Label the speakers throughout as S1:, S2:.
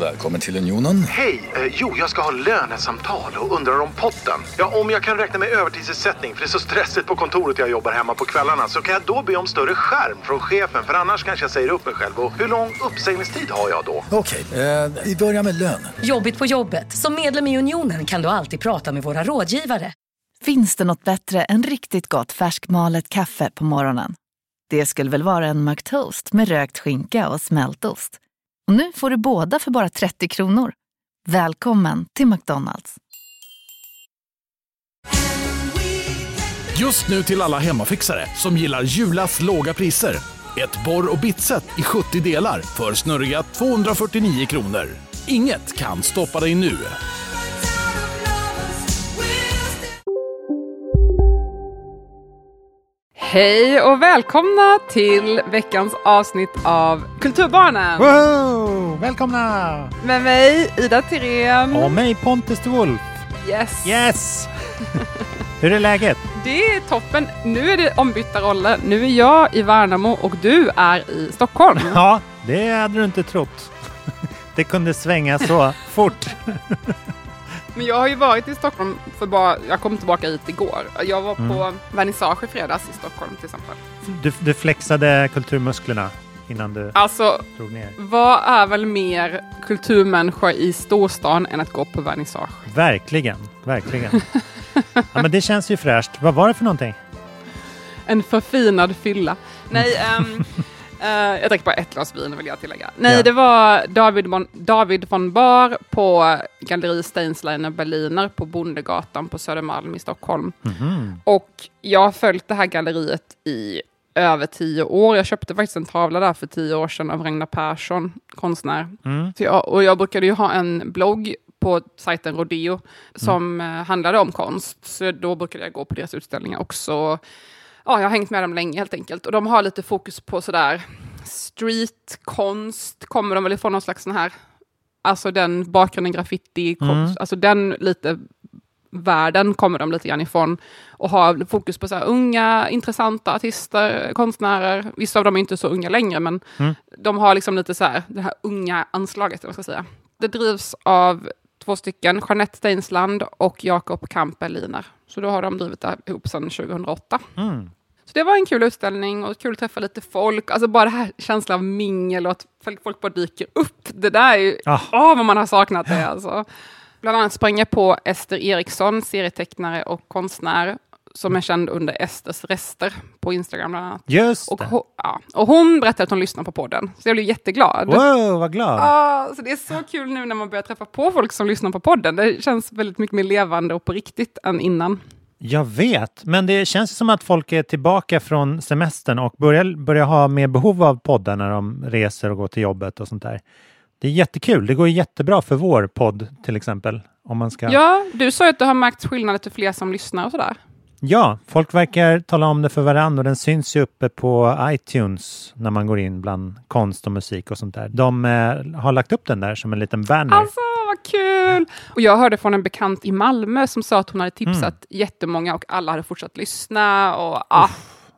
S1: Välkommen till Unionen.
S2: Hej! Eh, jo, jag ska ha lönesamtal och undrar om potten. Ja, om jag kan räkna med övertidsersättning för det är så stressigt på kontoret jag jobbar hemma på kvällarna så kan jag då be om större skärm från chefen för annars kanske jag säger upp mig själv. Och hur lång uppsägningstid har jag då?
S1: Okej, eh, vi börjar med lön.
S3: Jobbigt på jobbet. Som medlem i Unionen kan du alltid prata med våra rådgivare.
S4: Finns det något bättre än riktigt gott färskmalet kaffe på morgonen? Det skulle väl vara en McToast med rökt skinka och smältost. Och nu får du båda för bara 30 kronor. Välkommen till McDonalds.
S5: Just nu till alla hemmafixare som gillar Julas låga priser. Ett borr och bitset i 70 delar för snurriga 249 kronor. Inget kan stoppa dig nu.
S6: Hej och välkomna till veckans avsnitt av Kulturbarnen.
S7: Wow! Välkomna!
S6: Med mig Ida Tirén.
S7: Och mig Pontus de Wolf.
S6: Yes.
S7: Yes! Hur är läget?
S6: Det är toppen. Nu är det ombytta roller. Nu är jag i Värnamo och du är i Stockholm.
S7: Ja, det hade du inte trott. Det kunde svänga så fort.
S6: Men jag har ju varit i Stockholm för bara, jag kom tillbaka hit igår. Jag var på
S7: Mm.
S6: vernissage i fredags i Stockholm till exempel.
S7: Du, du flexade kulturmusklerna innan du
S6: Alltså,
S7: drog ner.
S6: vad är väl mer kulturmänniska i storstan än att gå på vernissage?
S7: Verkligen, verkligen. Ja, men det känns ju fräscht. Vad var det för någonting?
S6: En förfinad fylla. Nej, ehm, eh, jag dricker bara ett glas vin vill jag tillägga. Nej,
S7: Ja.
S6: det var David, von, David von Bar på Galleri Steinsleiner Berliner på Bondegatan på Södermalm i Stockholm.
S7: Mhm.
S6: Och jag har följt det här galleriet i över tio år. Jag köpte faktiskt en tavla där för tio år sedan av Ragnar Persson, konstnär.
S7: Mm.
S6: Jag, och jag brukade ju ha en blogg på sajten Rodeo som eh, handlade om konst. Så då brukade jag gå på deras utställningar också. Ja, jag har hängt med dem länge helt enkelt. Och de har lite fokus på sådär streetkonst. Kommer de väl ifrån någon slags sån här, alltså den bakgrunden graffiti, konst,
S7: Mm.
S6: alltså den lite världen kommer de lite grann ifrån och har fokus på så här unga, intressanta artister, konstnärer. Vissa av dem är inte så unga längre, men
S7: Mm.
S6: de har liksom lite så här, det här unga anslaget, man ska säga. Det drivs av två stycken, Jeanette Steinsland och Jakob Kamperliner. Så då har de drivit ihop sedan 2008.
S7: Mm.
S6: Så det var en kul utställning och kul att träffa lite folk. Alltså bara det här känslan av mingel och att folk folk bara dyker upp. Det där är ju,
S7: Ah.
S6: åh vad man har saknat det alltså. Bland annat sprang jag på Ester Eriksson, serietecknare och konstnär, som är känd under Esters rester på Instagram bland annat.
S7: Just
S6: Och hon, ja, och hon berättade att hon lyssnar på podden, så jag blev jätteglad.
S7: Wow, vad glad.
S6: Ah, så det är så kul nu när man börjar träffa på folk som lyssnar på podden. Det känns väldigt mycket mer levande och på riktigt än innan.
S7: Jag vet, men det känns som att folk är tillbaka från semestern och börjar, börjar ha mer behov av poddar när de reser och går till jobbet och sånt där. Det är jättekul. Det går jättebra för vår podd till exempel. Om man ska...
S6: Ja, du sa att du har märkt skillnader till fler som lyssnar och sådär.
S7: Ja, folk verkar tala om det för varandra och den syns ju uppe på iTunes när man går in bland konst och musik och sånt där. De eh, har lagt upp den där som en liten banner.
S6: Alltså, vad kul! Och jag hörde från en bekant i Malmö som sa att hon hade tipsat
S7: Mm.
S6: jättemånga och alla hade fortsatt lyssna. Och, ah,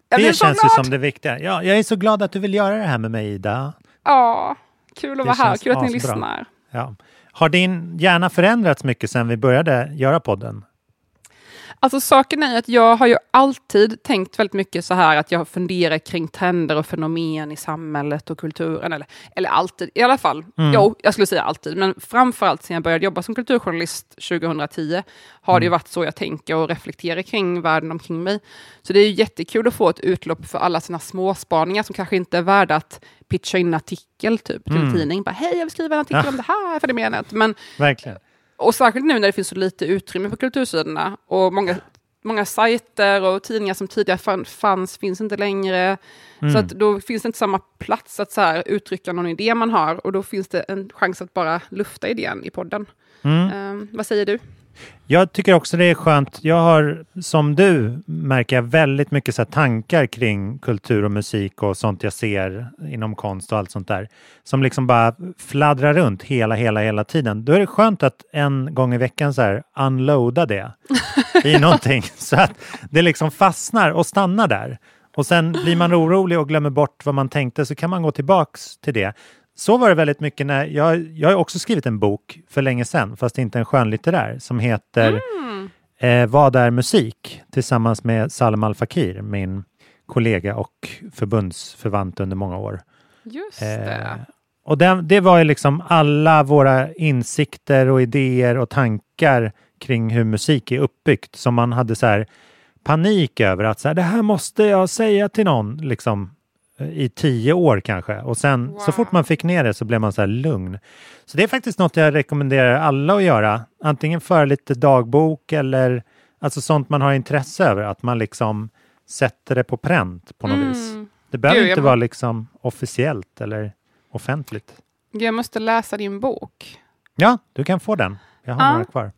S7: det känns ju som det viktiga. Ja, jag är så glad att du vill göra det här med mig Ida.
S6: Ja, kul att vara här. Kul att ni lyssnar.
S7: Ja. Har din hjärna förändrats mycket sedan vi började göra podden?
S6: Alltså saken är att jag har ju alltid tänkt väldigt mycket så här att jag funderar kring trender och fenomen i samhället och kulturen. Eller, eller alltid, i alla fall.
S7: Mm.
S6: Jo, jag skulle säga alltid. Men framförallt sen jag började jobba som kulturjournalist 2010 har det ju varit så jag tänker och reflekterar kring världen omkring mig. Så det är ju jättekul att få ett utlopp för alla sina småspaningar som kanske inte är värda att pitcha in en artikel typ, till
S7: Mm.
S6: en tidning. Bara, Hej, jag vill skriva en artikel
S7: Ja.
S6: om det här fenomenet. Men
S7: Verkligen.
S6: Och särskilt nu när det finns så lite utrymme på kultursidorna och många, många sajter och tidningar som tidigare fann, fanns finns inte längre.
S7: Mm.
S6: Så att då finns det inte samma plats att så här uttrycka någon idé man har och då finns det en chans att bara lufta idén i podden.
S7: Mm.
S6: Ehm, vad säger du?
S7: Jag tycker också det är skönt. Jag har, som du, märker jag väldigt mycket så tankar kring kultur och musik och sånt jag ser inom konst och allt sånt där. Som liksom bara fladdrar runt hela, hela, hela tiden. Då är det skönt att en gång i veckan så här unloada det i någonting så att det liksom fastnar och stannar där. Och sen blir man orolig och glömmer bort vad man tänkte så kan man gå tillbaks till det. Så var det väldigt mycket när jag, jag har också skrivit en bok för länge sedan, fast inte en skönlitterär, som heter
S6: Mm.
S7: eh, Vad är musik? Tillsammans med Salem Al Fakir, min kollega och förbundsförvant under många år.
S6: Just
S7: Eh,
S6: det.
S7: och det, det var ju liksom alla våra insikter och idéer och tankar kring hur musik är uppbyggt som man hade så här panik över att så här, det här måste jag säga till någon liksom i tio år kanske. Och sen så fort man fick ner det så blev man så här lugn. Så det är faktiskt något jag rekommenderar alla att göra. Antingen föra lite dagbok eller alltså sånt man har intresse över. Att man liksom sätter det på pränt på något vis. Det behöver
S6: Gud,
S7: inte vara liksom officiellt eller offentligt.
S6: Jag måste läsa din bok.
S7: Ja, du kan få den. Jag har
S6: Ja.
S7: några kvar.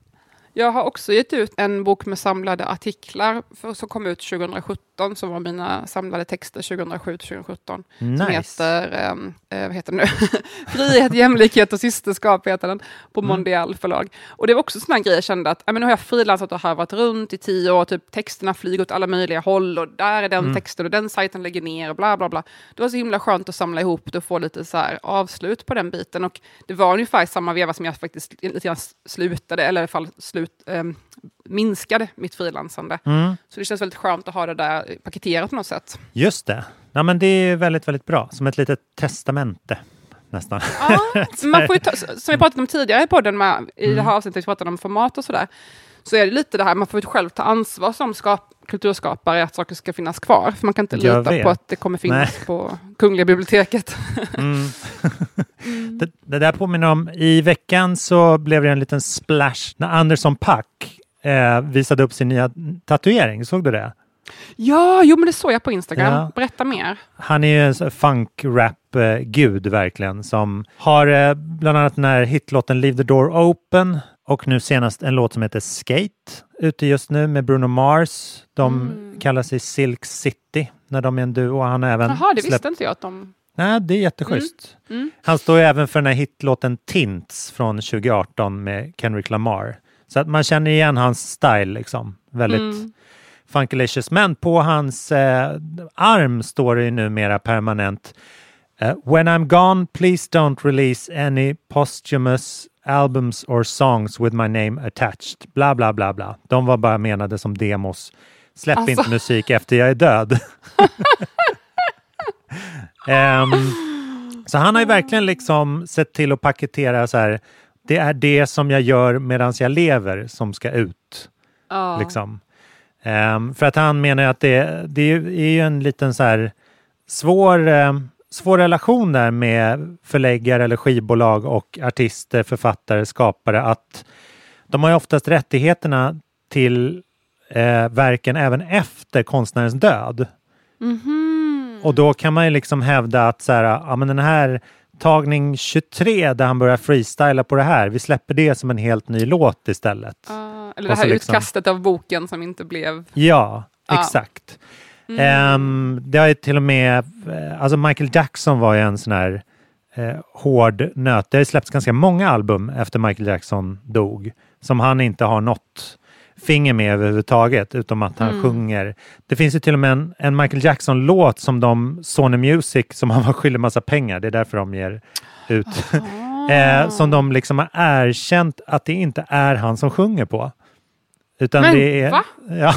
S6: Jag har också gett ut en bok med samlade artiklar för, som kom ut 2017, som var mina samlade texter 2007-2017. Som
S7: Nice.
S6: heter, ehm, eh, vad heter den nu? Frihet, jämlikhet och systerskap heter den, på
S7: Mm.
S6: Mondial förlag. Och det var också sådana grejer jag kände att, men nu har jag frilansat och harvat runt i tio år, typ texterna flyger åt alla möjliga håll och där är den
S7: Mm.
S6: texten och den sajten lägger ner och bla bla bla. Det var så himla skönt att samla ihop det och få lite så här avslut på den biten. Och det var ungefär samma veva som jag faktiskt lite grann slutade, eller i alla fall slut, ehm, minskade mitt frilansande.
S7: Mm.
S6: Så det känns väldigt skönt att ha det där paketerat på något sätt.
S7: Just det. Ja, men det är väldigt, väldigt bra. Som ett litet testamente nästan.
S6: Ja, man får ta, som vi pratat om tidigare i podden, med, i det här avsnittet vi pratade om format och sådär, så är det lite det här, man får ju själv ta ansvar som skap, kulturskapare att saker ska finnas kvar. För man kan inte
S7: Jag
S6: lita
S7: vet.
S6: på att det kommer finnas
S7: Nej.
S6: på Kungliga biblioteket.
S7: Det, det där påminner om, i veckan så blev det en liten splash när Anderson Pack eh, visade upp sin nya tatuering. Såg du det?
S6: ja, jo men det såg jag på Instagram.
S7: Ja.
S6: Berätta mer.
S7: Han är ju en funk-rap-gud verkligen som har eh, bland annat den här hitlåten Leave the door open och nu senast en låt som heter Skate ute just nu med Bruno Mars. De kallar sig Silk City när de är en duo. Han har även
S6: Jaha, det
S7: släppt
S6: visste inte jag att de...
S7: Nej, det är jätteschysst.
S6: Mm.
S7: Han står ju även för den här hitlåten Tints från 2018 med Kendrick Lamar. Så att man känner igen hans style liksom. Väldigt
S6: Mm.
S7: funkylicious. Men på hans eh, arm står det ju numera permanent eh, When I'm gone, please don't release any posthumous albums or songs with my name attached. Bla, bla, bla, bla. De var bara menade som demos. Släpp
S6: Alltså.
S7: inte musik efter jag är död. Ehm, så han har ju verkligen liksom sett till att paketera så här. Det är det som jag gör medan jag lever som ska ut.
S6: Ja.
S7: Liksom. Ehm, för att han menar att det, det är ju- en liten så här svår, eh, svår relation där med förläggare eller skivbolag och artister, författare, skapare. Att de har ju oftast rättigheterna till eh, verken även efter konstnärens död.
S6: Mhm.
S7: Och då kan man ju liksom hävda att så här, ja, men den här tagning 23 där han börjar freestyla på det här, vi släpper det som en helt ny låt istället.
S6: Ja, eller det här
S7: liksom-
S6: utkastet av boken som inte blev...
S7: Ja,
S6: Ja.
S7: exakt. Ehm, det har ju till och med, eh, alltså Michael Jackson var ju en sån här eh, hård nöt. Det har släppts ganska många album efter Michael Jackson dog som han inte har något finger med överhuvudtaget, utom att han sjunger. Det finns ju till och med en, en Michael Jackson-låt som de, Sony Music, som han var skyldig massa pengar, det är därför de ger ut, eh, som de liksom har erkänt att det inte är han som sjunger på. Utan
S6: Men
S7: det är,
S6: va?
S7: Ja,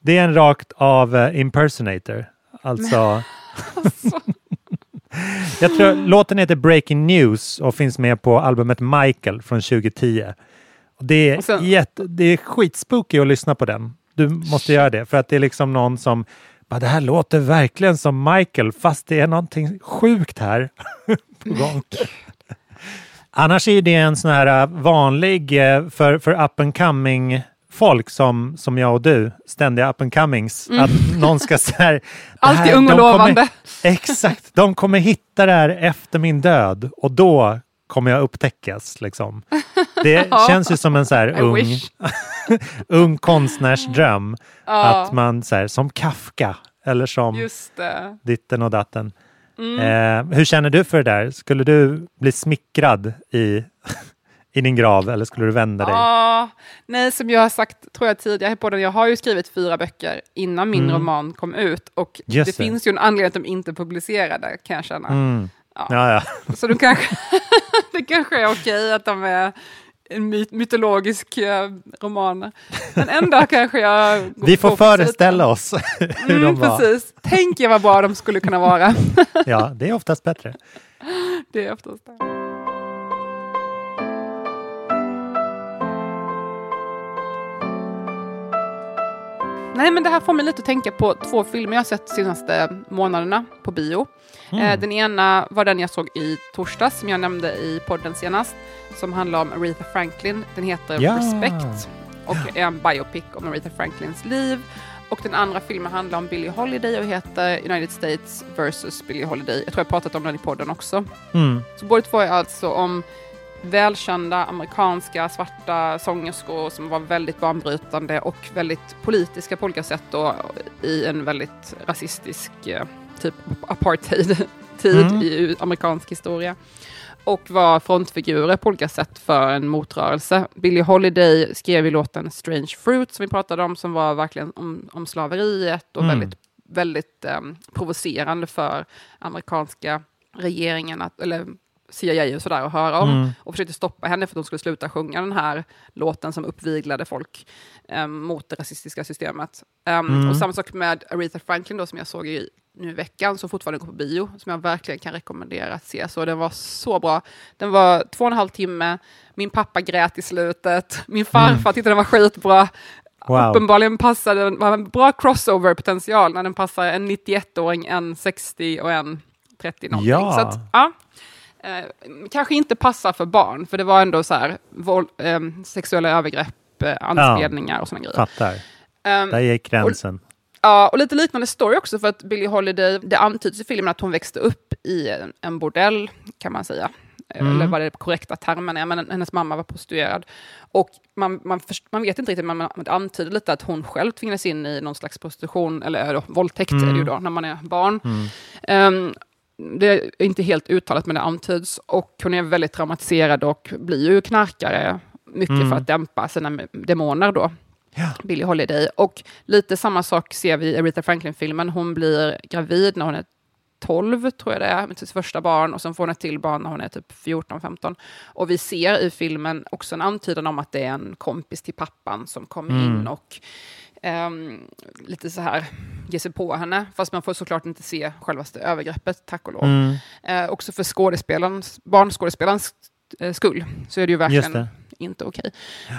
S7: det är en rakt av eh, impersonator. Alltså... Jag tror låten heter Breaking News och finns med på albumet Michael från 2010. Och det, är
S6: sen-
S7: jätte, det är skitspooky att lyssna på den. Du måste göra det för att det är liksom någon som bara, det här låter verkligen som Michael fast det är någonting sjukt här på gång. Annars är det en sån här äh, vanlig äh, för, för up and coming folk som, som jag och du, ständiga up and comings, att någon ska så här...
S6: Alltid ung och
S7: kommer-
S6: lovande.
S7: Exakt, de kommer hitta det här efter min död och då kommer jag upptäckas. Liksom. Det känns ju som en så här ung, ung konstnärsdröm.
S6: Ja.
S7: Att man så här, som Kafka eller som ditten och datten.
S6: Mm.
S7: Eh, hur känner du för det där? Skulle du bli smickrad i, i din grav eller skulle du vända dig?
S6: Ja, nej, som jag har sagt tror jag tidigare i podden, jag har ju skrivit fyra böcker innan min roman kom ut och
S7: Mm. Just
S6: det,
S7: det.
S6: finns ju en anledning att de inte publicerade kan jag känna.
S7: Mm. Ja, ja.
S6: Så då kanske, det kanske är okej att de är en my mytologisk eh, romaner. Men en dag kanske jag...
S7: Vi får föreställa oss hur de
S6: Mm,
S7: var.
S6: precis. Tänk er vad bra de skulle kunna vara.
S7: Ja, det är oftast bättre.
S6: det är oftast det. Nej, men det här får mig lite att tänka på två filmer jag har sett de senaste månaderna på bio.
S7: Mm.
S6: Eh, den ena var den jag såg i torsdags, som jag nämnde i podden senast, som handlar om Aretha Franklin. Den heter
S7: Ja.
S6: Respect och är en biopic om Aretha Franklins liv. Och den andra filmen handlar om Billie Holiday och heter United States vs. Billie Holiday. Jag tror jag pratat om den i podden också.
S7: Mm.
S6: Så båda två är alltså om välkända amerikanska svarta sångerskor som var väldigt banbrytande och väldigt politiska på olika sätt då, i en väldigt rasistisk eh, typ apartheid-tid
S7: Mm.
S6: i amerikansk historia. Och var frontfigurer på olika sätt för en motrörelse. Billie Holiday skrev ju låten Strange Fruit som vi pratade om, som var verkligen om, om slaveriet och
S7: Mm.
S6: väldigt, väldigt um, provocerande för amerikanska regeringen, att, eller CIA och sådär, att höra om.
S7: Mm.
S6: Och försökte stoppa henne för att hon skulle sluta sjunga den här låten som uppviglade folk um, mot det rasistiska systemet. Um,
S7: Mm.
S6: Och samma sak med Aretha Franklin då, som jag såg i nu i veckan, som fortfarande går på bio, som jag verkligen kan rekommendera att se. Så den var så bra. Den var två och en halv timme, min pappa grät i slutet, min farfar tyckte den var skitbra.
S7: Wow.
S6: Uppenbarligen passade den, var en bra crossover-potential när den passar en 91-åring, en 60 och en 30 någonting.
S7: Ja.
S6: Så att, ja. Eh, kanske inte passar för barn, för det var ändå så här, våld, eh, sexuella övergrepp, eh, anspelningar och sådana grejer.
S7: Fattar.
S6: Ehm,
S7: Där gick gränsen.
S6: Ja, och lite liknande story också för att Billie Holiday, det antyds i filmen att hon växte upp i en, en bordell, kan man säga.
S7: Mm.
S6: Eller vad det korrekta termen är, men hennes mamma var prostituerad. Och man, man, först- man vet inte riktigt, men man, man antyder lite att hon själv tvingades in i någon slags prostitution, eller då, våldtäkt är det ju då, när man är barn. Ehm, det är inte helt uttalat, men det antyds. Och hon är väldigt traumatiserad och blir ju knarkare, mycket för att dämpa sina demoner då.
S7: Ja.
S6: Billie Holiday. Och lite samma sak ser vi i Aretha Franklin-filmen. Hon blir gravid när hon är 12, tror jag det är, med sitt första barn och sen får hon ett till barn när hon är typ 14-15. Och vi ser i filmen också en antydan om att det är en kompis till pappan som kommer in och ehm, lite så här ger sig på henne. Fast man får såklart inte se självaste övergreppet, tack och lov.
S7: Mm.
S6: Eh, också för skådespelarens, barnskådespelarens eh, skull så är det ju verkligen inte okej.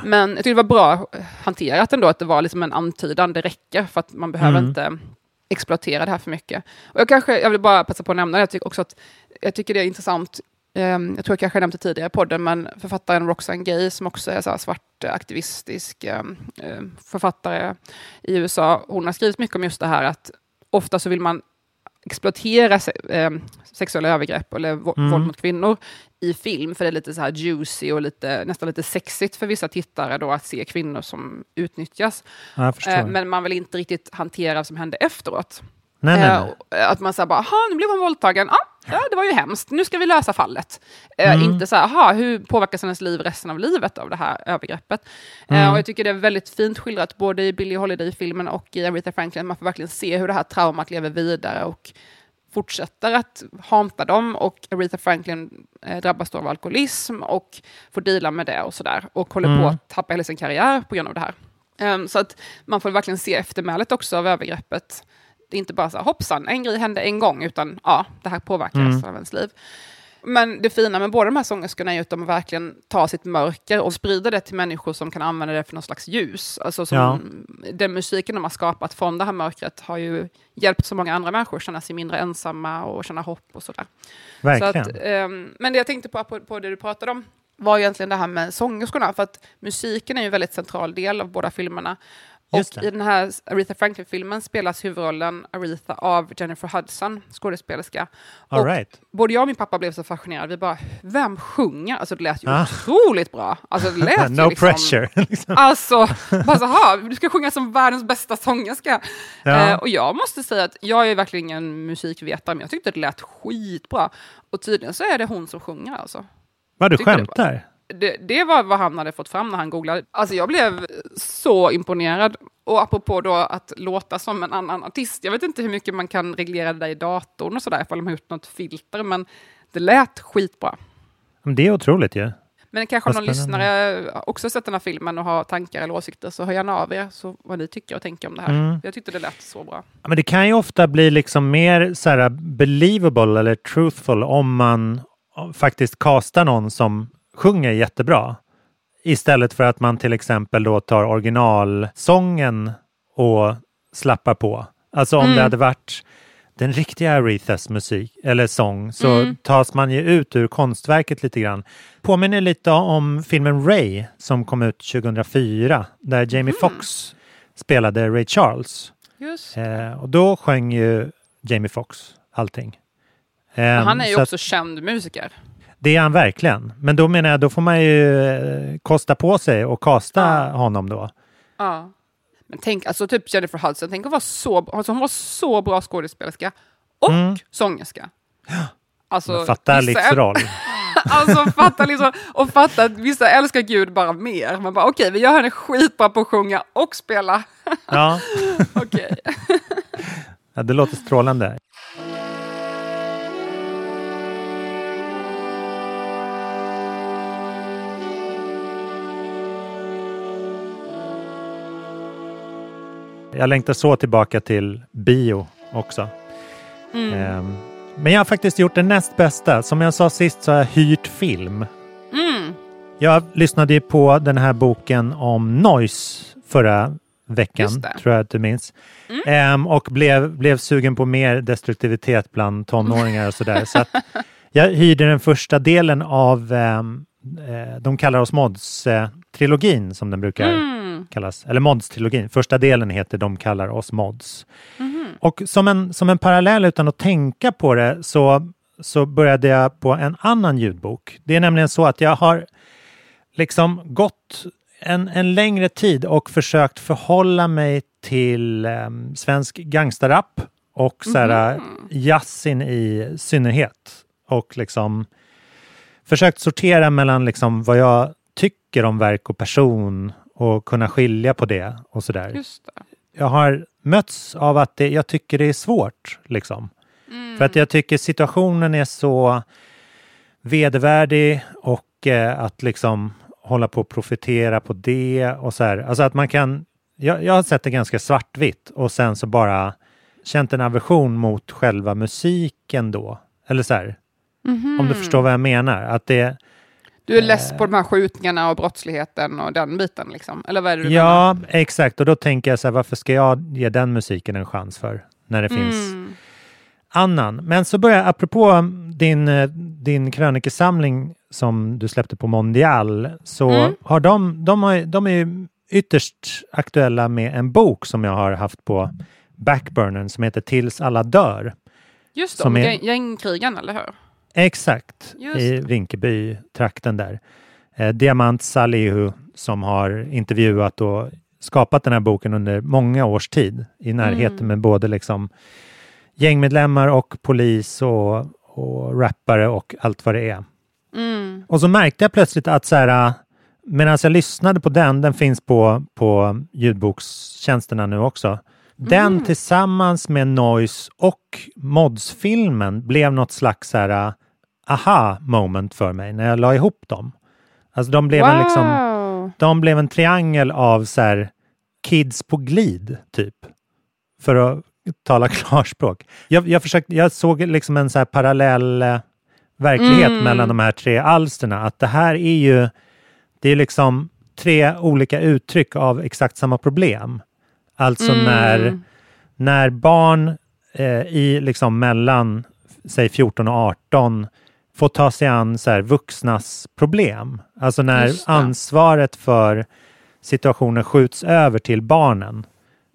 S6: Men jag tycker det var bra hanterat ändå, att det var liksom en antydan, det räcker för att man behöver
S7: Mm.
S6: inte exploatera det här för mycket. Och jag, kanske, jag vill bara passa på att nämna det, jag tycker också att jag tycker det är intressant, ehm, jag tror jag kanske nämnde tidigare i podden, men författaren Roxane Gay, som också är så svart eh, aktivistisk eh, författare i USA, hon har skrivit mycket om just det här att ofta så vill man exploatera se, eh, sexuella övergrepp eller
S7: Mm.
S6: våld mot kvinnor i film, för det är lite så här juicy och lite, nästan lite sexigt för vissa tittare då att se kvinnor som utnyttjas.
S7: Ja,
S6: men man vill inte riktigt hantera vad som hände efteråt.
S7: nej, nej, nej.
S6: att man säger bara, aha, nu blev hon våldtagen. Ah, ja, det var ju hemskt. Nu ska vi lösa fallet. Eh,
S7: Mm.
S6: Inte så här, aha, hur påverkas hennes liv resten av livet av det här övergreppet? Eh,
S7: Mm.
S6: och jag tycker det är väldigt fint skildrat, både i Billie Holiday-filmen och i Aretha Franklin. Man får verkligen se hur det här traumat lever vidare och fortsätter att hanta dem. Och Aretha Franklin eh, drabbas då av alkoholism och får deala med det och sådär. Och håller på
S7: Mm.
S6: att tappa hela sin karriär på grund av det här. Ehm, så att man får verkligen se eftermälet också av övergreppet. Det är inte bara så här, hoppsan, en grej hände en gång, utan ja, det här påverkar
S7: Mm.
S6: resten av ens liv. Men det fina med båda de här sångerskorna är ju att de verkligen tar sitt mörker och sprider det till människor som kan använda det för någon slags ljus. Alltså som
S7: Ja.
S6: Den musiken de har skapat från det här mörkret har ju hjälpt så många andra människor att känna sig mindre ensamma och känna hopp och sådär.
S7: Verkligen.
S6: Så att, ehm, men det jag tänkte på, på, på det du pratade om var egentligen det här med sångerskorna, för att musiken är ju en väldigt central del av båda filmerna. Och i den här Aretha Franklin-filmen spelas huvudrollen Aretha av Jennifer Hudson, skådespelerska.
S7: All
S6: och
S7: right.
S6: Både jag och min pappa blev så fascinerade. Vi bara, vem sjunger? Alltså det lät ju
S7: Ah.
S6: otroligt bra. Alltså det lät ju
S7: no
S6: liksom,
S7: pressure. liksom.
S6: Alltså, bara så här, du ska sjunga som världens bästa sångerska.
S7: Ja.
S6: Eh, och jag måste säga att jag är verkligen ingen musikvetare, men jag tyckte det lät skitbra. Och tydligen så är det hon som sjunger alltså.
S7: Vad du skämtar?
S6: Det, det var vad han hade fått fram när han googlade. Alltså jag blev så imponerad. Och apropå då att låta som en annan artist. Jag vet inte hur mycket man kan reglera det där i datorn och sådär, ifall de har gjort något filter, men det lät skitbra.
S7: Det är otroligt ju.
S6: Men kanske
S7: Vad
S6: någon lyssnare också sett den här filmen och har tankar eller åsikter, så hör gärna av er så vad ni tycker och tänker om det här.
S7: Mm.
S6: Jag tyckte det lät så bra.
S7: Ja, Men det kan ju ofta bli liksom mer så här believable eller truthful om man faktiskt castar någon som sjunger jättebra. Istället för att man till exempel då tar originalsången och slappar på. Alltså om
S6: Mm.
S7: det hade varit den riktiga Arethas musik eller sång så
S6: Mm.
S7: tas man ju ut ur konstverket lite grann. Påminner lite om filmen Ray som kom ut 2004 där Jamie
S6: Mm.
S7: Foxx spelade Ray Charles. Eh, och då sjöng ju Jamie Foxx allting. Eh,
S6: han är ju
S7: så
S6: också känd musiker.
S7: Det är han verkligen. Men då menar jag, då får man ju eh, kosta på sig och kasta
S6: Ja.
S7: honom då.
S6: Ja. Men tänk, alltså typ Jennifer Hudson, tänk att vara så, alltså hon var så bra skådespelerska och
S7: Mm.
S6: sångerska. Alltså,
S7: Fatta
S6: vissa-
S7: livsroll.
S6: Alltså fatta liksom, och fatta att vissa älskar Gud bara mer. Man bara okej, vi gör henne skitbra på att sjunga och spela.
S7: Ja,
S6: Okej.
S7: ja, det låter strålande. Jag längtar så tillbaka till bio också. Ehm, Men jag har faktiskt gjort det näst bästa. Som jag sa sist så har jag hyrt film.
S6: Mm.
S7: Jag lyssnade ju på den här boken om noise förra veckan, tror jag att du minns. Ehm, och blev, blev sugen på mer destruktivitet bland tonåringar och sådär. Så att jag hyrde den första delen av, eh, de kallar oss Mods-trilogin som den brukar
S6: Mm.
S7: kallas. Eller Mods-trilogin. Första delen heter De kallar oss Mods.
S6: Mhm.
S7: Och som en, som en parallell utan att tänka på det så, så började jag på en annan ljudbok. Det är nämligen så att jag har liksom gått en, en längre tid och försökt förhålla mig till em, svensk gangsterrap och så här, jazzin i synnerhet. Och liksom försökt sortera mellan liksom vad jag tycker om verk och person och kunna skilja på det och sådär
S6: Just det.
S7: jag har mötts av att det, jag tycker det är svårt. Liksom. För att jag tycker situationen är så vedervärdig och eh, att liksom hålla på och profitera på det och så här. Alltså att man kan, jag, jag har sett det ganska svartvitt och sen så bara känt en aversion mot själva musiken då. Eller så här, om du förstår vad jag menar. Att det,
S6: Du är less på de här skjutningarna och brottsligheten och den biten liksom? Eller vad är det du menar?
S7: ja, exakt. Och då tänker jag så här, varför ska jag ge den musiken en chans för? När det finns
S6: Mm.
S7: annan. Men så börjar jag, apropå din, eh, din krönikesamling som du släppte på Mondial, så
S6: Mm.
S7: har de, de, har, de är ju ytterst aktuella med en bok som jag har haft på backburnern som heter Tills alla dör.
S6: Just det,
S7: är-
S6: gäng, gängkrigan, eller hur?
S7: Exakt,
S6: Just
S7: i Rinkeby-trakten där. Eh, Diamant Salihu som har intervjuat och skapat den här boken under många års tid i närheten
S6: Mm.
S7: med både liksom gängmedlemmar och polis och, och rappare och allt vad det är.
S6: Mm.
S7: Och så märkte jag plötsligt att så här, medan jag lyssnade på den, den finns på, på ljudbokstjänsterna nu också. Den
S6: Mm.
S7: tillsammans med Noise och Mods-filmen blev något slags så här, aha moment för mig när jag la ihop dem. Alltså de blev en liksom
S6: Wow.
S7: de blev en triangel av så här, kids på glid, typ. För att tala klarspråk. Jag, jag, försökte, jag såg liksom en så här parallell eh, verklighet
S6: Mm.
S7: mellan de här tre alsterna. Att det här är ju, det är liksom tre olika uttryck av exakt samma problem. Alltså
S6: Mm.
S7: när, när barn eh, i liksom mellan, säg 14 och 18 får ta sig an så här, vuxnas problem. Alltså när ansvaret för situationen skjuts över till barnen.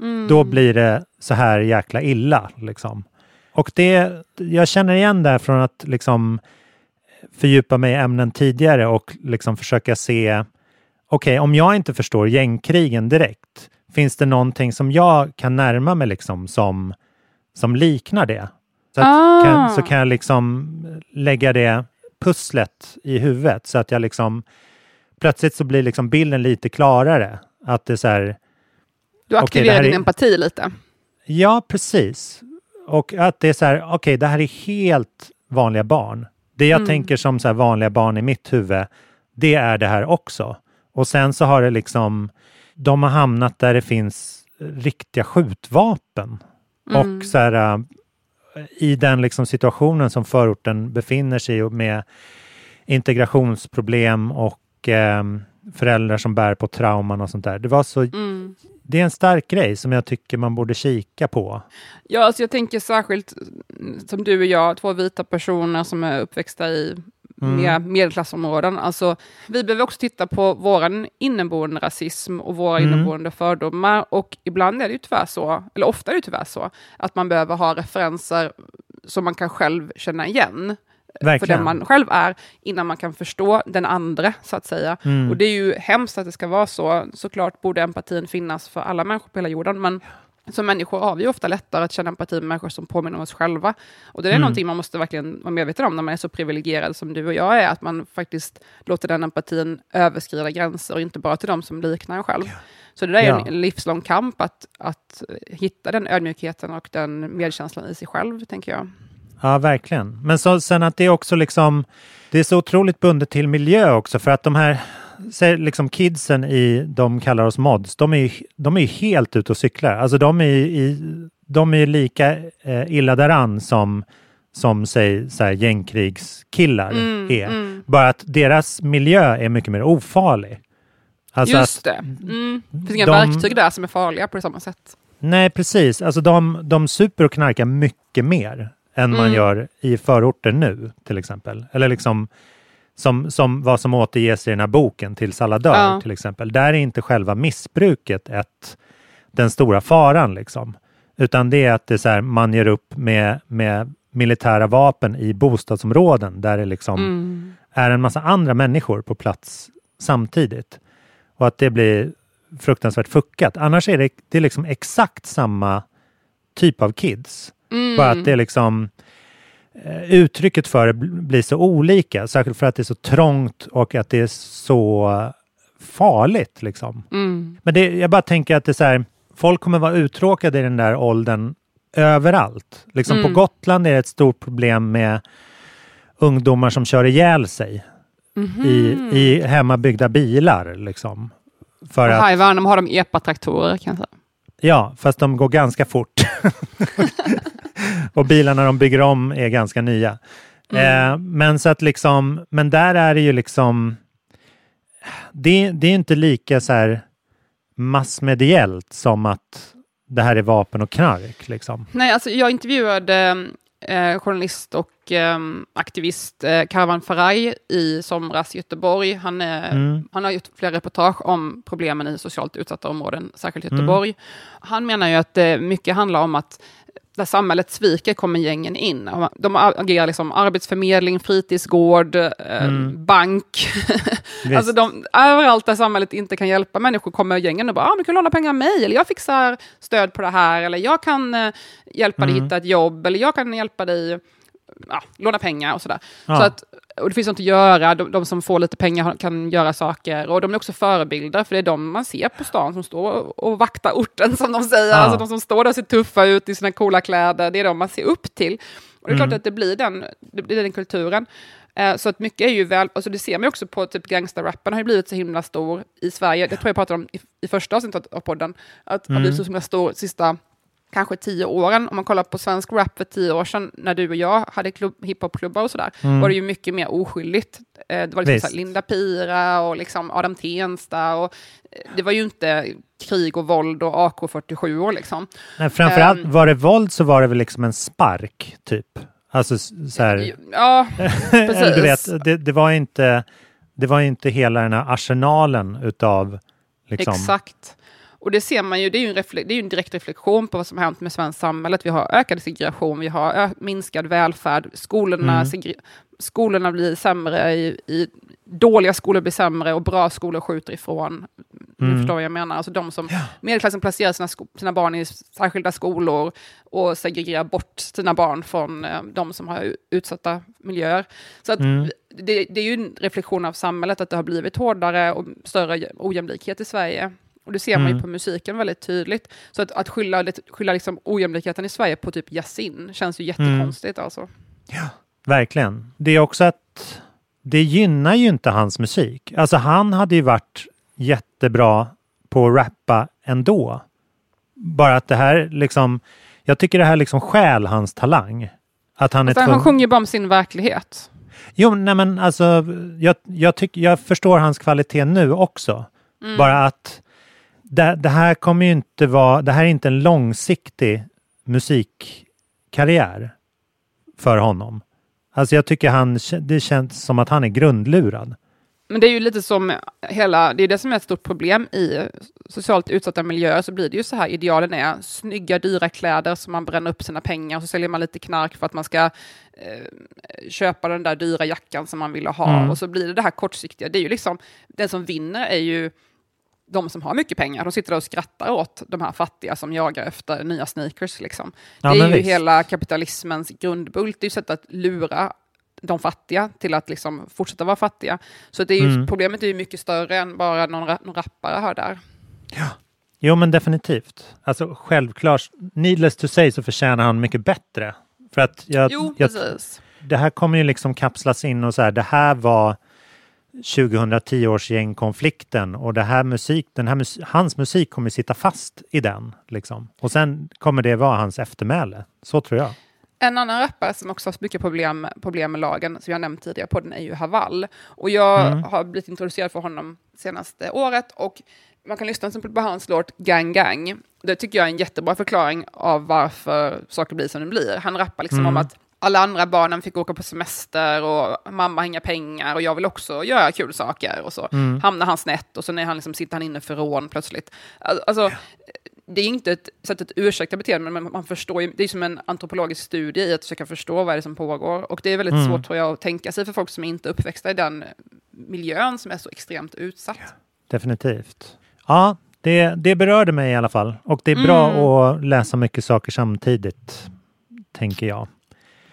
S6: Mm.
S7: Då blir det så här jäkla illa. Liksom. Och det, jag känner igen det här från att liksom fördjupa mig i ämnen tidigare och liksom försöka se, okej, om jag inte förstår gängkrigen direkt, finns det någonting som jag kan närma mig liksom som, som liknar det? Så, att,
S6: Ah.
S7: kan, så kan jag liksom lägga det pusslet i huvudet så att jag liksom plötsligt så blir liksom bilden lite klarare. Att det är så här,
S6: Du aktiverar
S7: här
S6: din
S7: är-
S6: empati lite.
S7: Ja, precis. Och att det är så här, okej, det här är helt vanliga barn. Det jag tänker som så vanliga barn i mitt huvud, det är det här också. Och sen så har det liksom, de har hamnat där det finns riktiga skjutvapen. Och så här, äh, i den liksom situationen som förorten befinner sig i med integrationsproblem och eh, föräldrar som bär på trauman och sånt där. Det var så
S6: Mm.
S7: det är en stark grej som jag tycker man borde kika på.
S6: Ja, alltså jag tänker särskilt mm, som du och jag, två vita personer som är uppväxta i mer medelklassområden. Alltså, vi behöver också titta på vår inneboende rasism och våra inneboende fördomar. Och ibland är det ju tyvärr så, eller ofta är det tyvärr så, att man behöver ha referenser som man kan själv känna igen. för
S7: Verkligen.
S6: den man själv är, innan man kan förstå den andra, så att säga. Och det är ju hemskt att det ska vara så. Såklart borde empatin finnas för alla människor på hela jorden, men som människor har vi ofta lättare att känna empati med människor som påminner om oss själva. Och det är någonting man måste verkligen vara medveten om när man är så privilegierad som du och jag är, att man faktiskt låter den empatin överskrida gränser, och inte bara till de som liknar en själv. Så det där är
S7: Ja.
S6: en livslång kamp att, att hitta den ödmjukheten och den medkänslan i sig själv, tänker jag.
S7: Ja, verkligen. Men så, sen att det är också liksom, det är så otroligt bundet till miljö också för att de här liksom kidsen i, de kallar oss mods, de är ju, de är helt ute och cyklar. Alltså de är ju, i, de är lika eh, illa däran som, som säg så här, gängkrigskillar är. Bara att deras miljö är mycket mer ofarlig. Alltså
S6: Just det. Mm. Det finns inga
S7: de-
S6: verktyg där som är farliga på samma sätt.
S7: Nej, precis. Alltså de, de super och knarkar mycket mer än man gör i förorter nu, till exempel. Eller liksom som, som vad som återges i den här boken till Saladör,
S6: Ja.
S7: till exempel. Där är inte själva missbruket ett, den stora faran, liksom. Utan det är att det är så här, man gör upp med, med militära vapen i bostadsområden där det liksom
S6: Mm.
S7: är en massa andra människor på plats samtidigt. Och att det blir fruktansvärt fuckat. Annars är det, det är liksom exakt samma typ av kids.
S6: Mm.
S7: Bara att det är liksom uttrycket för det bl- blir så olika. Särskilt för att det är så trångt och att det är så farligt. Liksom.
S6: Mm.
S7: Men det, jag bara tänker att det är så här, folk kommer vara uttråkade i den där åldern överallt. Liksom
S6: Mm.
S7: På Gotland är det ett stort problem med ungdomar som kör ihjäl sig
S6: Mhm.
S7: i, i hemmabyggda bilar. Liksom. För
S6: Och
S7: att,
S6: här i Värnamo har de epatraktorer kan jag säga.
S7: ja, fast de går ganska fort. och bilarna de bygger om är ganska nya.
S6: Mm.
S7: Eh, men så att liksom, men där är det ju liksom, det, det är inte lika så här massmediellt som att det här är vapen och knark. Liksom.
S6: Nej, alltså jag intervjuade eh, journalist och eh, aktivist eh, Karvan Faraj i somras i Göteborg. Han, är,
S7: Mm.
S6: han har gjort flera reportage om problemen i socialt utsatta områden, särskilt
S7: Mm.
S6: Göteborg. Han menar ju att eh, mycket handlar om att där samhället sviker kommer gängen in. De agerar liksom arbetsförmedling, fritidsgård, eh,
S7: Mm.
S6: bank. Alltså de, överallt där samhället inte kan hjälpa människor kommer gängen och bara, ah, du kan låna pengar av mig, eller jag fixar stöd på det här, eller jag kan eh, hjälpa
S7: Mm.
S6: dig hitta ett jobb, eller jag kan hjälpa dig ja, låna pengar och sådär.
S7: Ja.
S6: Så att, och det finns sånt att göra, de, de som får lite pengar kan göra saker, och de är också förebilder, för det är de man ser på stan som står och, vaktar orten, som de säger.
S7: Ja.
S6: Alltså de som står där och ser tuffa ut i sina coola kläder, det är de man ser upp till. Och det är
S7: Mm.
S6: klart att det blir den, det blir den kulturen. Eh, Så att mycket är ju väl, alltså det ser man också på typ gangsterrappen har ju blivit så himla stor i Sverige. Det tror jag pratade om i, i första avsnittet av podden. Att har blivit så himla stor sista kanske tio åren. Om man kollar på svensk rap för tio år sedan, när du och jag hade klubb, hiphopklubbar och sådär, var det ju mycket mer oskyldigt. Eh, Det var liksom
S7: Visst.
S6: så här Linda Pira och liksom Adam Tensta. Och eh, det var ju inte krig och våld och AK47 år liksom.
S7: Nej, framförallt
S6: Ehm.
S7: var det våld så var det väl liksom en spark, typ. Alltså så här,
S6: Ja, precis.
S7: Du vet, det, det var inte det var inte hela den här arsenalen utav liksom,
S6: Exakt. Och det ser man ju, det är ju, en refle- det är en direkt reflektion på vad som har hänt med svenskt samhälle. Att Vi har ökad segregation, vi har ö- minskad välfärd, skolorna,
S7: Mm.
S6: segre- skolorna blir sämre, i, i, dåliga skolor blir sämre och bra skolor skjuter ifrån.
S7: Mm.
S6: förstår vad jag menar. Alltså de som, Medelklassen placerar sina, sko- sina barn i särskilda skolor och segregerar bort sina barn från eh, de som har utsatta miljöer. Så att
S7: Mm.
S6: det, det är ju en reflektion av samhället att det har blivit hårdare och större ojämlikhet i Sverige. Och det ser man
S7: Mm.
S6: ju på musiken väldigt tydligt. Så att, att skylla, skylla liksom ojämlikheten i Sverige på typ Yasin känns ju jättekonstigt alltså.
S7: verkligen. Det är också att det gynnar ju inte hans musik. Alltså han hade ju varit jättebra på att rappa ändå. Bara att det här liksom, jag tycker det här liksom stjäl hans talang. Att han är
S6: Alltså, han
S7: tvungen...
S6: sjunger bara om sin verklighet.
S7: Jo, nej men alltså, jag, jag, tyck, jag förstår hans kvalitet nu också. Bara att det, det här kommer ju inte vara, det här är inte en långsiktig musikkarriär för honom. Alltså jag tycker han, det känns som att han är grundlurad.
S6: Men det är ju lite som hela, det är det som är ett stort problem i socialt utsatta miljöer, så blir det ju så här, idealen är snygga, dyra kläder som man bränner upp sina pengar, och så säljer man lite knark för att man ska eh, köpa den där dyra jackan som man ville ha,
S7: Mm.
S6: och så blir det det här kortsiktiga. Det är ju liksom, den som vinner är ju de som har mycket pengar, de sitter och skrattar åt de här fattiga som jagar efter nya sneakers. Liksom.
S7: Ja,
S6: det är ju
S7: visst.
S6: hela kapitalismens grundbult, det är ju sätt att lura de fattiga till att liksom fortsätta vara fattiga. Så det är ju,
S7: Mm.
S6: problemet är ju mycket större än bara någon, någon rappare hör där.
S7: Jo, men definitivt. Alltså självklart, needless to say så förtjänar han mycket bättre. För att jag,
S6: Jo,
S7: jag,
S6: precis.
S7: det här kommer ju liksom kapslas in och så här, det här var 2010 års gängkonflikten och det här musik, den här mus, hans musik kommer sitta fast i den. Liksom. Och sen kommer det vara hans eftermäle. Så tror jag.
S6: En annan rappare som också har mycket problem, problem med lagen, som jag nämnt tidigare på den, är ju Haval. Och jag
S7: Mm.
S6: har blivit introducerad för honom senaste året och man kan lyssna till på hans låt Gang Gang. Det tycker jag är en jättebra förklaring av varför saker blir som de blir. Han rappar liksom om att alla andra barnen fick åka på semester och mamma har inga pengar och jag vill också göra kul saker. Och så hamnar han snett och så är han liksom, sitter han inne för rån plötsligt. Al- Alltså, det är inte ett sätt att ursäkta beteende, men man förstår ju, det är som en antropologisk studie i att försöka förstå vad det är som pågår. Och det är väldigt svårt tror jag att tänka sig för folk som inte är uppväxta i den miljön som är så extremt utsatt.
S7: Definitivt. Ja, det, det berörde mig i alla fall. Och det är bra
S6: Mm.
S7: att läsa mycket saker samtidigt, tänker jag.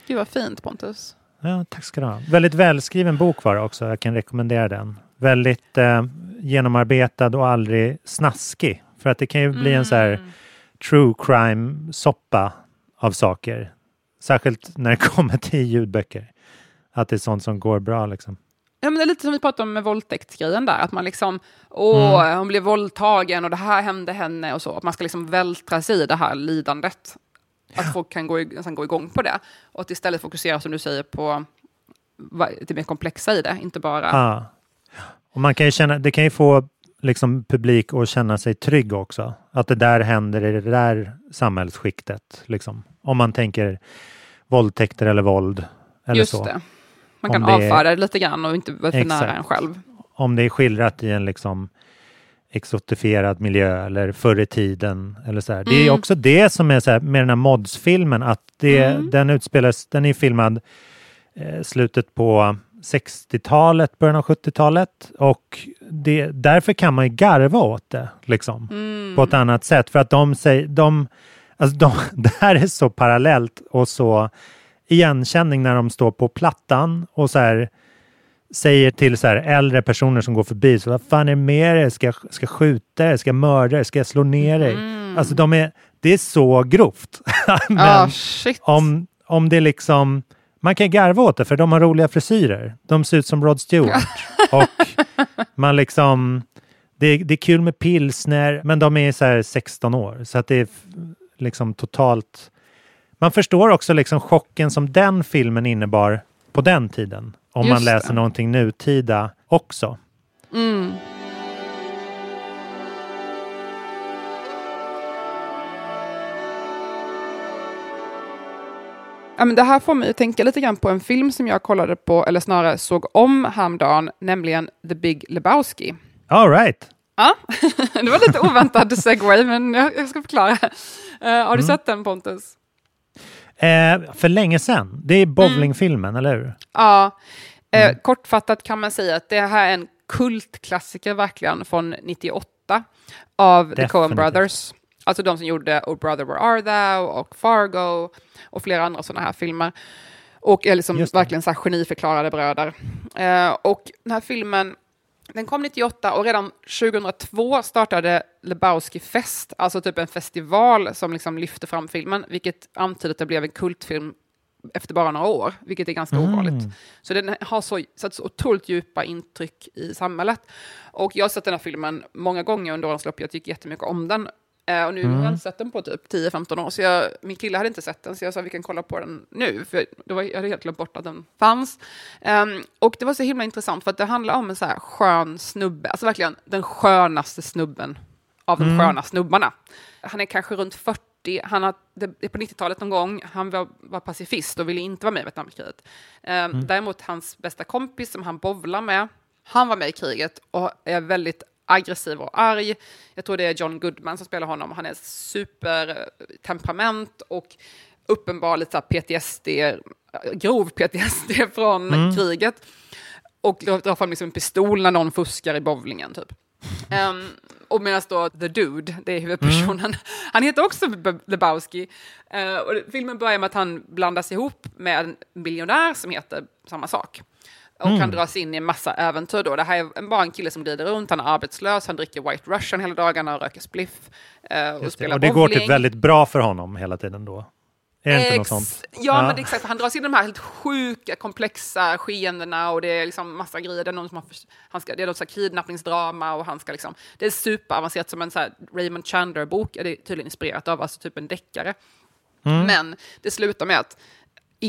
S6: Gud vad fint Pontus.
S7: Ja, tack ska du ha. Väldigt välskriven bok var det också. Jag kan rekommendera den. Väldigt eh, genomarbetad och aldrig snaskig. För att det kan ju bli en så här
S6: Mm.
S7: true crime-soppa av saker. Särskilt när det kommer till ljudböcker. Att det är sånt som går bra liksom.
S6: Ja, men det är lite som vi pratade om med våldtäktsgrejen där, att man liksom, åh,
S7: Mm.
S6: hon blev våldtagen och det här hände henne och så, att man ska liksom vältra sig i det här lidandet. Att folk kan gå, nästan gå igång på det. Och att istället fokusera, som du säger, på det mer komplexa i det, inte bara...
S7: Ja. Och man kan känna, det kan ju få liksom publik att känna sig trygg också. Att det där händer i det där samhällsskiktet. Liksom. Om man tänker våldtäkter eller våld. Eller
S6: Just
S7: så.
S6: det. Man kan
S7: det är-
S6: avfärda det lite grann och inte vara för nära en själv.
S7: Om det är skildrat i en liksom exotifierad miljö eller förr i tiden. Eller så här. Det är
S6: Mm.
S7: också det som är så här, med den här Mods-filmen, att det,
S6: Mm.
S7: den utspelas, den är filmad eh, slutet på 60-talet, början av 70-talet och det, därför kan man ju garva åt det liksom,
S6: Mm.
S7: på ett annat sätt. För att de säger, de, alltså de, det här är så parallellt och så igenkänning när de står på plattan och så här säger till så här äldre personer som går förbi, så vad fan är det med er? Ska jag ska jag skjuta er? Ska jag mörda er? Ska jag slå ner dig? Alltså de är, det är så grovt. Men
S6: shit.
S7: om, om det liksom, man kan garva åt det för de har roliga frisyrer. De ser ut som Rod Stewart. och man liksom, det, är- det är kul med pilsner, men de är så här 16 år. Så att det är liksom totalt... Man förstår också liksom chocken som den filmen innebar på den tiden. Om man läser
S6: det.
S7: någonting nutida också.
S6: Mm. Ja, men det här får mig att tänka lite grann på en film som jag kollade på, eller snarare såg om häromdagen, nämligen The Big Lebowski.
S7: All right.
S6: Ja, det var lite oväntad segway, men jag, jag ska förklara. Eh, har du
S7: Mm.
S6: sett den Pontus?
S7: Eh, för länge sedan. Det är bowlingfilmen, eller hur?
S6: Ja, eh,
S7: Mm.
S6: kortfattat kan man säga att det här är en kultklassiker verkligen från 98 av The Coen
S7: Definitivt.
S6: Brothers. Alltså de som gjorde Oh Brother Where Are Thou och Fargo och flera andra sådana här filmer. Och är liksom verkligen så här geniförklarade bröder. Eh, och den här filmen, den kom 98 och redan 2002 startade Lebowski Fest, alltså typ en festival som liksom lyfte fram filmen, vilket antyder att det blev en kultfilm efter bara några år, vilket är ganska
S7: Mm.
S6: ovanligt. Så den har så, satt så otroligt djupa intryck i samhället. Och jag har sett den här filmen många gånger under årens lopp, jag tycker jättemycket om den. Eh, och nu har jag inte sett den på typ 10-15 år, så jag, min kille hade inte sett den, så jag sa vi kan kolla på den nu, för det var, jag hade helt glömt bort att den fanns. Ehm, och det var så himla intressant, för att det handlar om en så här skön snubbe, alltså verkligen den skönaste snubben av de sköna snubbarna. Han är kanske runt 40, han har, det är på 90-talet någon gång, han var, var pacifist och ville inte vara med i Vietnamkriget. Ehm, Däremot hans bästa kompis som han bovlar med, han var med i kriget och är väldigt aggressiv och arg. Jag tror det är John Goodman som spelar honom. Han är supertemperament och uppenbar lite PTSD, grov PTSD från kriget. Och drar fram liksom en pistol när någon fuskar i bowlingen typ. Ehm, och medan då The Dude, det är huvudpersonen, han heter också Lebowski. Eh, och filmen börjar med att han blandas ihop med en miljonär som heter samma sak. Och han dras in i en massa äventyr då. Det här är en- bara en kille som glider runt, han är arbetslös, han dricker White Russian hela dagarna och röker spliff. eh, och
S7: Just det.
S6: spelar
S7: Och det går
S6: bowling.
S7: typ väldigt bra för honom hela tiden då? Är
S6: Ex-
S7: sånt?
S6: Ja, men det är exakt. Han dras in i de här helt sjuka, komplexa skeendena och det är liksom massa grejer. Det är någon som har, han ska, det är något så kidnappningsdrama och han ska liksom... Det är superavancerat som en så här Raymond Chandler-bok, är det tydligen inspirerat av, alltså typ en deckare. Men det slutar med att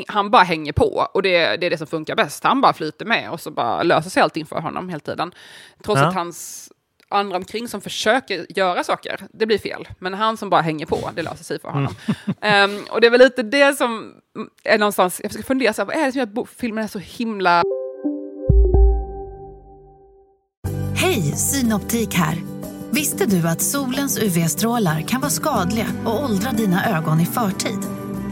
S6: han bara hänger på och det, det är det som funkar bäst. Han bara flyter med och så bara löser sig allting för honom hela tiden. Trots
S7: Ja.
S6: att hans andra omkring som försöker göra saker, det blir fel. Men han som bara hänger på, det löser sig för honom. Ehm, och det är väl lite det som är någonstans, jag försöker fundera, så här, vad är det som gör att filmen är så himla...
S8: Hej, Synoptik här. Visste du att solens UV-strålar kan vara skadliga och åldra dina ögon i förtid?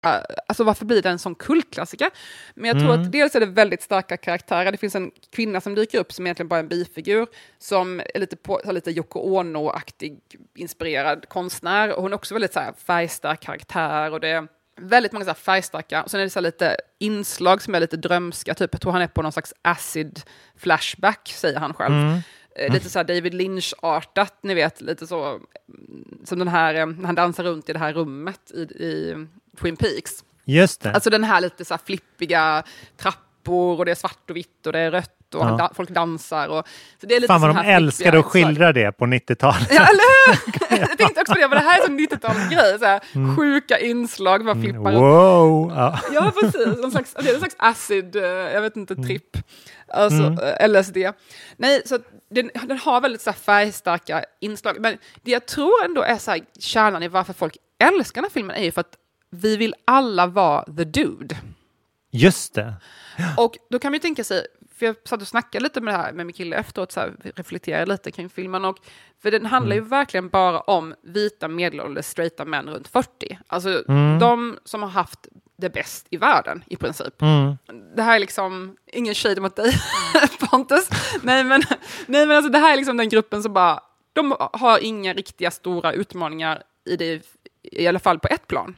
S6: Alltså varför blir det en sån kultklassiker? Men jag tror att dels är det väldigt starka karaktärer. Det finns en kvinna som dyker upp som egentligen bara är en bifigur, som är lite, på, har lite Yoko Ono-aktig inspirerad konstnär. Och hon är också väldigt så här, färgstark karaktär. Och det är väldigt många så här, färgstarka. Och sen är det så här, lite inslag som är lite drömska. Typ, jag tror han är på någon slags acid flashback, säger han själv. Eh, Lite så här David Lynch-artat, ni vet, lite så mm, som den här, eh, när han dansar runt i det här rummet i, i Twin Peaks.
S7: Just det.
S6: Alltså den här lite så här flippiga trappor och det är svart och vitt och det är rött och han da- folk dansar. Och, så det är lite
S7: Fan vad de älskade att skildra det på 90-talet.
S6: Ja, eller hur? Jag tänkte också det, men det här är så 90-talsgrej. Så här, Sjuka inslag, man flippar runt.
S7: Wow! Ja.
S6: Ja, precis. Någon slags, det är en slags acid, eh, jag vet inte, tripp. Alltså eh, LSD. Nej, så den, den har väldigt så här färgstarka inslag. Men det jag tror ändå är så här, kärnan i varför folk älskar den här filmen är ju för att vi vill alla vara the dude.
S7: Just det.
S6: Och då kan man ju tänka sig, för jag satt och snackade lite med det här med min kille efteråt, så här, reflekterade lite kring filmen. Och, för den handlar ju verkligen bara om vita medelålders straighta män runt 40. Alltså de som har haft det bäst i världen i princip. Det här är liksom, ingen shade mot dig Pontus, nej men, nej, men alltså, det här är liksom den gruppen som bara, de har inga riktiga stora utmaningar i det, i alla fall på ett plan.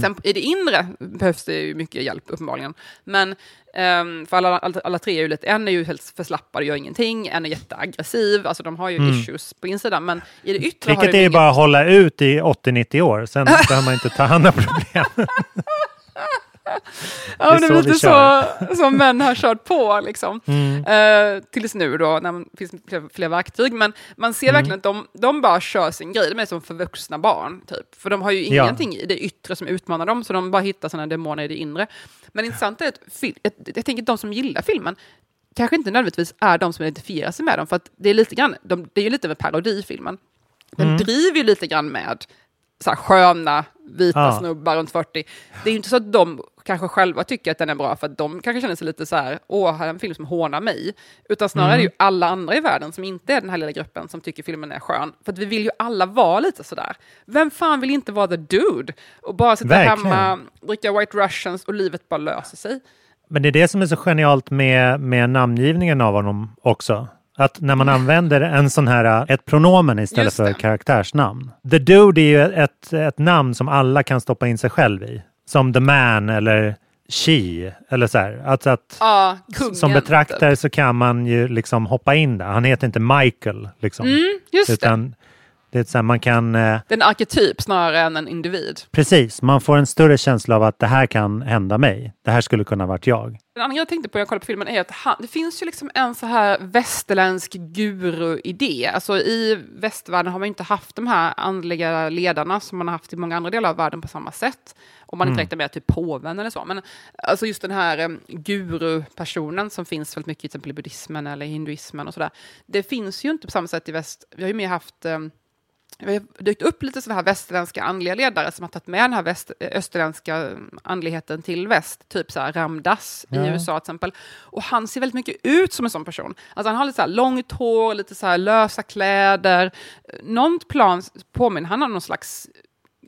S6: Sen i det inre behövs det ju mycket hjälp uppenbarligen. Men ehm, för alla, alla, alla tre är ju lite, en är ju helt förslappad och gör ingenting, en är jätteaggressiv, alltså de har ju issues på insidan. Men i det yttre har
S7: Tricket
S6: det
S7: är ju bara att hålla ut i 80-90 år, sen behöver man inte ta hand om problem.
S6: Ja,
S7: Det
S6: det
S7: är
S6: lite så som män har kört på liksom. Eh, tills nu då, när det finns fler, verktyg. Men man ser verkligen att de, de bara kör sin grej. De är som förvuxna barn, typ. För de har ju
S7: Ja.
S6: ingenting i det yttre som utmanar dem, så de bara hittar sina demoner i det inre. Men intressant är att fil- jag, tänker att de som gillar filmen kanske inte nödvändigtvis är de som identifierar sig med dem, för att det är lite grann, de, det är ju lite av en parodi i filmen. Den driver ju lite grann med så här sköna vita
S7: Ja.
S6: snubbar runt 40. Det är ju inte så att de kanske själva tycker att den är bra för att de kanske känner sig lite så här, åh, här är en film som hånar mig. Utan snarare är det ju alla andra i världen som inte är den här lilla gruppen som tycker filmen är skön. För att vi vill ju alla vara lite sådär. Vem fan vill inte vara the dude? Och bara sitta
S7: Verkligen.
S6: hemma, dricka White Russians och livet bara löser sig.
S7: Men det är det som är så genialt med, med namngivningen av honom också. Att när man använder en sån här, ett pronomen istället för karaktärsnamn. The Dude är ju ett, ett namn som alla kan stoppa in sig själv i. Som The Man eller She. Eller så här. Alltså att
S6: Ja, kungen.
S7: som betraktare så kan man ju liksom hoppa in där. Han heter inte Michael. Liksom.
S6: Mm, just
S7: utan det är så här, man kan... Eh,
S6: Det är en arketyp snarare än en individ.
S7: precis, man får en större känsla av att det här kan hända mig. Det här skulle kunna varit jag.
S6: En annan grej jag tänkte på när jag kollade på filmen är att han, det finns ju liksom en så här västerländsk guru-idé. Alltså i västvärlden har man inte haft de här andliga ledarna som man har haft i många andra delar av världen på samma sätt. Om man inte räknar med typ påven eller så. Men alltså just den här um, guru-personen som finns väldigt mycket i till exempel i buddhismen eller hinduismen och sådär. Det finns ju inte på samma sätt i väst. Vi har ju mer haft um, vi har dykt upp lite sådana här västerländska andliga ledare som har tagit med den här väst, österländska andligheten till väst. Typ så här Ramdas i
S7: Ja.
S6: USA till exempel. Och han ser väldigt mycket ut som en sån person. Alltså han har lite så här långt hår, lite så här lösa kläder. Någon plan påminner han om någon slags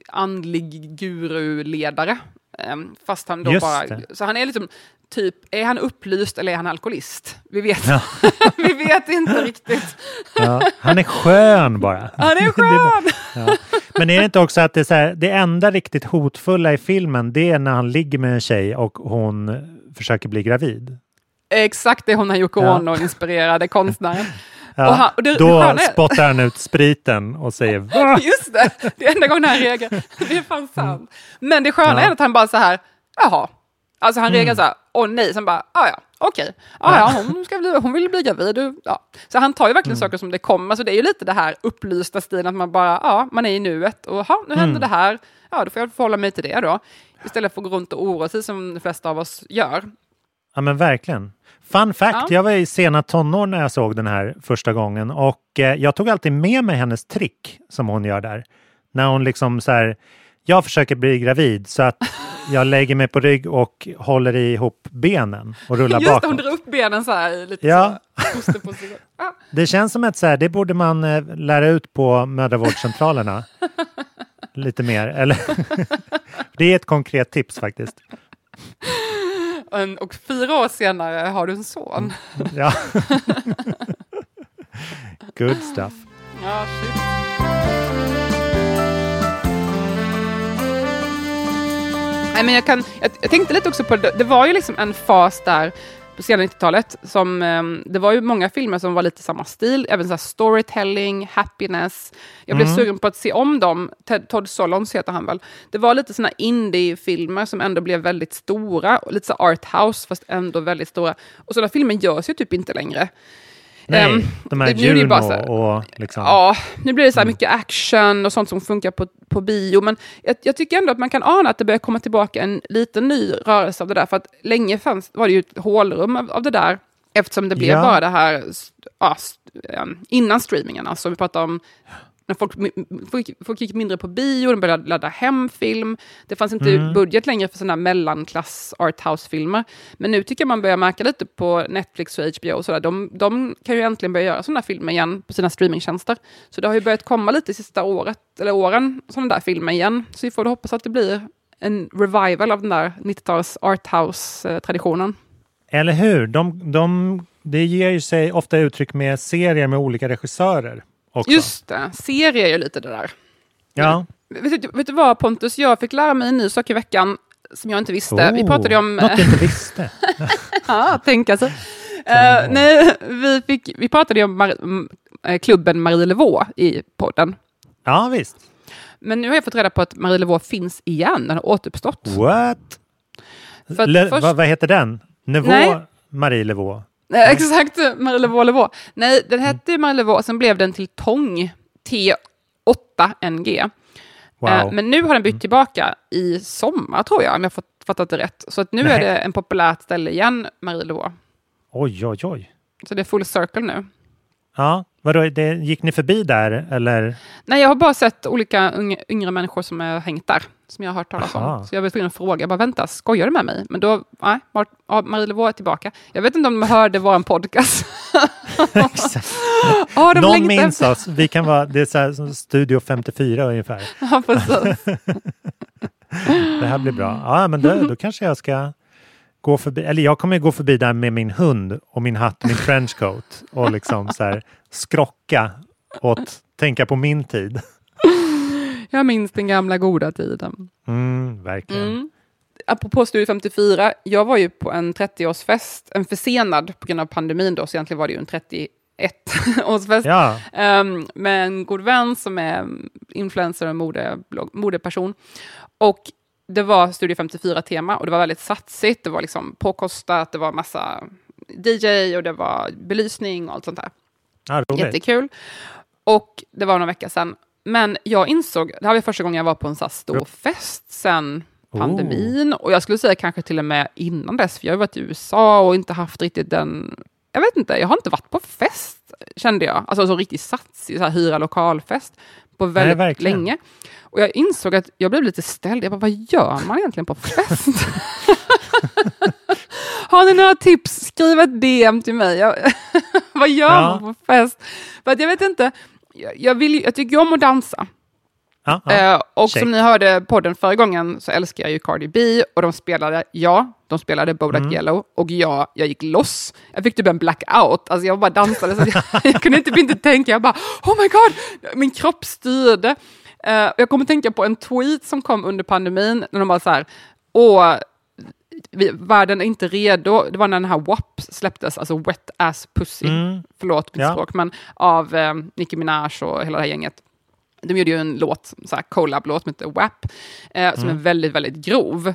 S6: andlig guru-ledare. Ehm, Fast han då
S7: Just
S6: bara...
S7: det.
S6: Så han är liksom typ, är han upplyst eller är han alkoholist? Vi vet,
S7: Ja.
S6: vi vet inte riktigt.
S7: Ja, han är skön bara.
S6: Han är skön!
S7: Ja. Men är det inte också att det, är så här, det enda riktigt hotfulla i filmen det är när han ligger med en tjej och hon försöker bli gravid?
S6: Exakt det hon har Yoko. Ono-inspirerade konstnären.
S7: Ja,
S6: Och han- och det-
S7: då
S6: sköna är-
S7: spottar han ut spriten och säger Va?
S6: Just det, det är enda gången han reagerar. Det är fan sant. Men det sköna
S7: Ja.
S6: är att han bara så här, jaha. Alltså han reagerar så här, åh nej, sen bara, ah, ja, okej. Ah, ja, hon, ska bli, hon vill bli gravid. Ja. Så han tar ju verkligen saker som det kommer. Så det är ju lite det här upplysta stilen att man bara, ja, man är i nuet och ha, nu händer det här. Ja, då får jag förhålla mig till det då. Istället för att gå runt och oroa sig som de flesta av oss gör.
S7: Ja men verkligen. Fun fact,
S6: Ja.
S7: jag var i sena tonår när jag såg den här första gången och eh, jag tog alltid med mig hennes trick som hon gör där. När hon liksom så här, jag försöker bli gravid så att jag lägger mig på rygg och håller ihop benen och rullar
S6: Just
S7: bakåt.
S6: hon drar upp benen så här, lite
S7: Ja.
S6: så här. Ja.
S7: Det känns som att så här, det borde man eh, lära ut på mödravårdscentralerna. Lite mer, eller? det är ett konkret tips faktiskt.
S6: En- Och fyra år senare har du en son.
S7: Ja. Good stuff.
S6: Ja, shit. Nej, men jag, kan, jag, jag tänkte lite också på det, det var ju liksom en fas där på sena 90-talet som ehm, det var ju många filmer som var lite samma stil, även så storytelling, happiness. Jag blev
S7: Mm.
S6: sugen på att se om dem. Ted, Todd Solondz heter han väl. Det var lite såna indie-filmer som ändå blev väldigt stora, lite så arthouse fast ändå väldigt stora. Och sådana filmer görs ju typ inte längre.
S7: Nej,
S6: Ehm,
S7: de här Juno
S6: här-
S7: och liksom...
S6: Ja, nu blir det så här mycket action och sånt som funkar på, på bio. Men jag, jag tycker ändå att man kan ana att det börjar komma tillbaka en liten ny rörelse av det där. För att länge fanns, var det ju ett hålrum av, av det där. Eftersom det blev
S7: Ja.
S6: bara det här ja, ehm, innan streamingen. Alltså vi pratar om när folk, folk, folk gick mindre på bio, de började ladda hem film. Det fanns inte
S7: Mm.
S6: budget längre för sådana mellanklass arthouse-filmer. Men nu tycker jag man börjar märka lite på Netflix och HBO. Och sådär. De, de kan ju äntligen börja göra sådana filmer igen på sina streamingtjänster. Så det har ju börjat komma lite i sista året, eller åren, sådana där filmer igen. Så vi får hoppas att det blir en revival av den där 90-tals arthouse-traditionen.
S7: Eller hur? De, de, det ger ju sig ofta uttryck med serier med olika regissörer. Också.
S6: Just det, serie är ju lite det där.
S7: Ja.
S6: Vet du, vet du vad Pontus, jag fick lära mig en ny sak i veckan som jag inte visste. vi
S7: Oh,
S6: pratade ju om...
S7: Något jag inte visste.
S6: ja, tänka sig. Eh, nej, vi, fick, vi pratade ju om Mar- eh, klubben Marie Levaux i podden.
S7: Ja, visst.
S6: Men nu har jag fått reda på att Marie Levaux finns igen, den har återuppstått.
S7: What?
S6: För
S7: Le,
S6: först-
S7: vad, vad heter den? Nivå
S6: Nej.
S7: Marie Levaux?
S6: Nej, exakt, Marie Levaux. Nej, den hette ju Marie Levaux, sen blev den till Tång T8NG.
S7: Wow.
S6: Eh, Men nu har den bytt tillbaka i sommar, tror jag, om jag fattat det rätt. Så att nu
S7: Nej.
S6: är det en populärt ställe igen, Marie Levaux.
S7: Oj, oj, oj.
S6: Så det är full circle nu.
S7: Ja, Vadå, det, gick ni förbi där eller?
S6: Nej, jag har bara sett olika unga, yngre människor som har hängt där, som jag har hört talas
S7: Aha.
S6: om. Så jag var tvungen att fråga, jag bara vänta, skojar du med mig? Men då, nej, Mar- ja, Marie Levaux är tillbaka. Jag vet inte om de hörde vår podcast. Ja, de
S7: Någon minns oss. Vi kan vara, det är så här, som Studio 54 ungefär.
S6: Ja, precis.
S7: Det här blir bra. Ja, men då, då kanske jag ska gå förbi. Eller jag kommer gå förbi där med min hund och min hatt och min trenchcoat och liksom så här skrocka åt tänka på min tid.
S6: Jag minns den gamla goda tiden.
S7: Mm, verkligen.
S6: Mm. Apropå Studio 54, jag var ju på en 30-årsfest, en försenad på grund av pandemin då, så egentligen var det ju en 31-årsfest.
S7: Ja,
S6: Ehm, med en god vän som är influencer och mode, blogg- modeperson. Och det var Studio 54-tema och det var väldigt satsigt, det var liksom påkostat, det var massa DJ och det var belysning och allt sånt där.
S7: roligt.
S6: Jättekul. Och det var några veckor sedan. Men jag insåg, det här var första gången jag var på en så stor fest sen pandemin. Och jag skulle säga kanske till och med innan dess, för jag har varit i USA och inte haft riktigt den... Jag vet inte, jag har inte varit på fest, kände jag. Alltså så riktigt satsig, så här hyra lokalfest på väldigt
S7: verkligen.
S6: länge. Och jag insåg att jag blev lite ställd. Jag bara, vad gör man egentligen på fest? Har ni några tips? Skriv ett DM till mig. Jag, vad gör
S7: Ja.
S6: man på fest? För att jag vet inte. Jag, jag, vill, jag tycker om att dansa.
S7: Ja, ja.
S6: Eh, och
S7: check.
S6: som ni hörde podden förra gången så älskar jag ju Cardi B och de spelade, ja, de spelade Bodak
S7: Mm.
S6: Yellow och ja, jag gick loss. Jag fick typ en blackout, alltså jag bara dansade så jag, jag kunde inte, inte tänka, jag bara oh my god, min kropp styrde. Eh, jag kommer tänka på en tweet som kom under pandemin när de bara så här, åh, vi, världen är inte redo. Det var när den här WAP släpptes, alltså Wet Ass Pussy,
S7: Mm.
S6: förlåt mitt
S7: Ja.
S6: språk, men av eh, Nicki Minaj och hela det här gänget. De gjorde ju en låt, så här collab-låt som heter WAP, eh, som är väldigt, väldigt grov.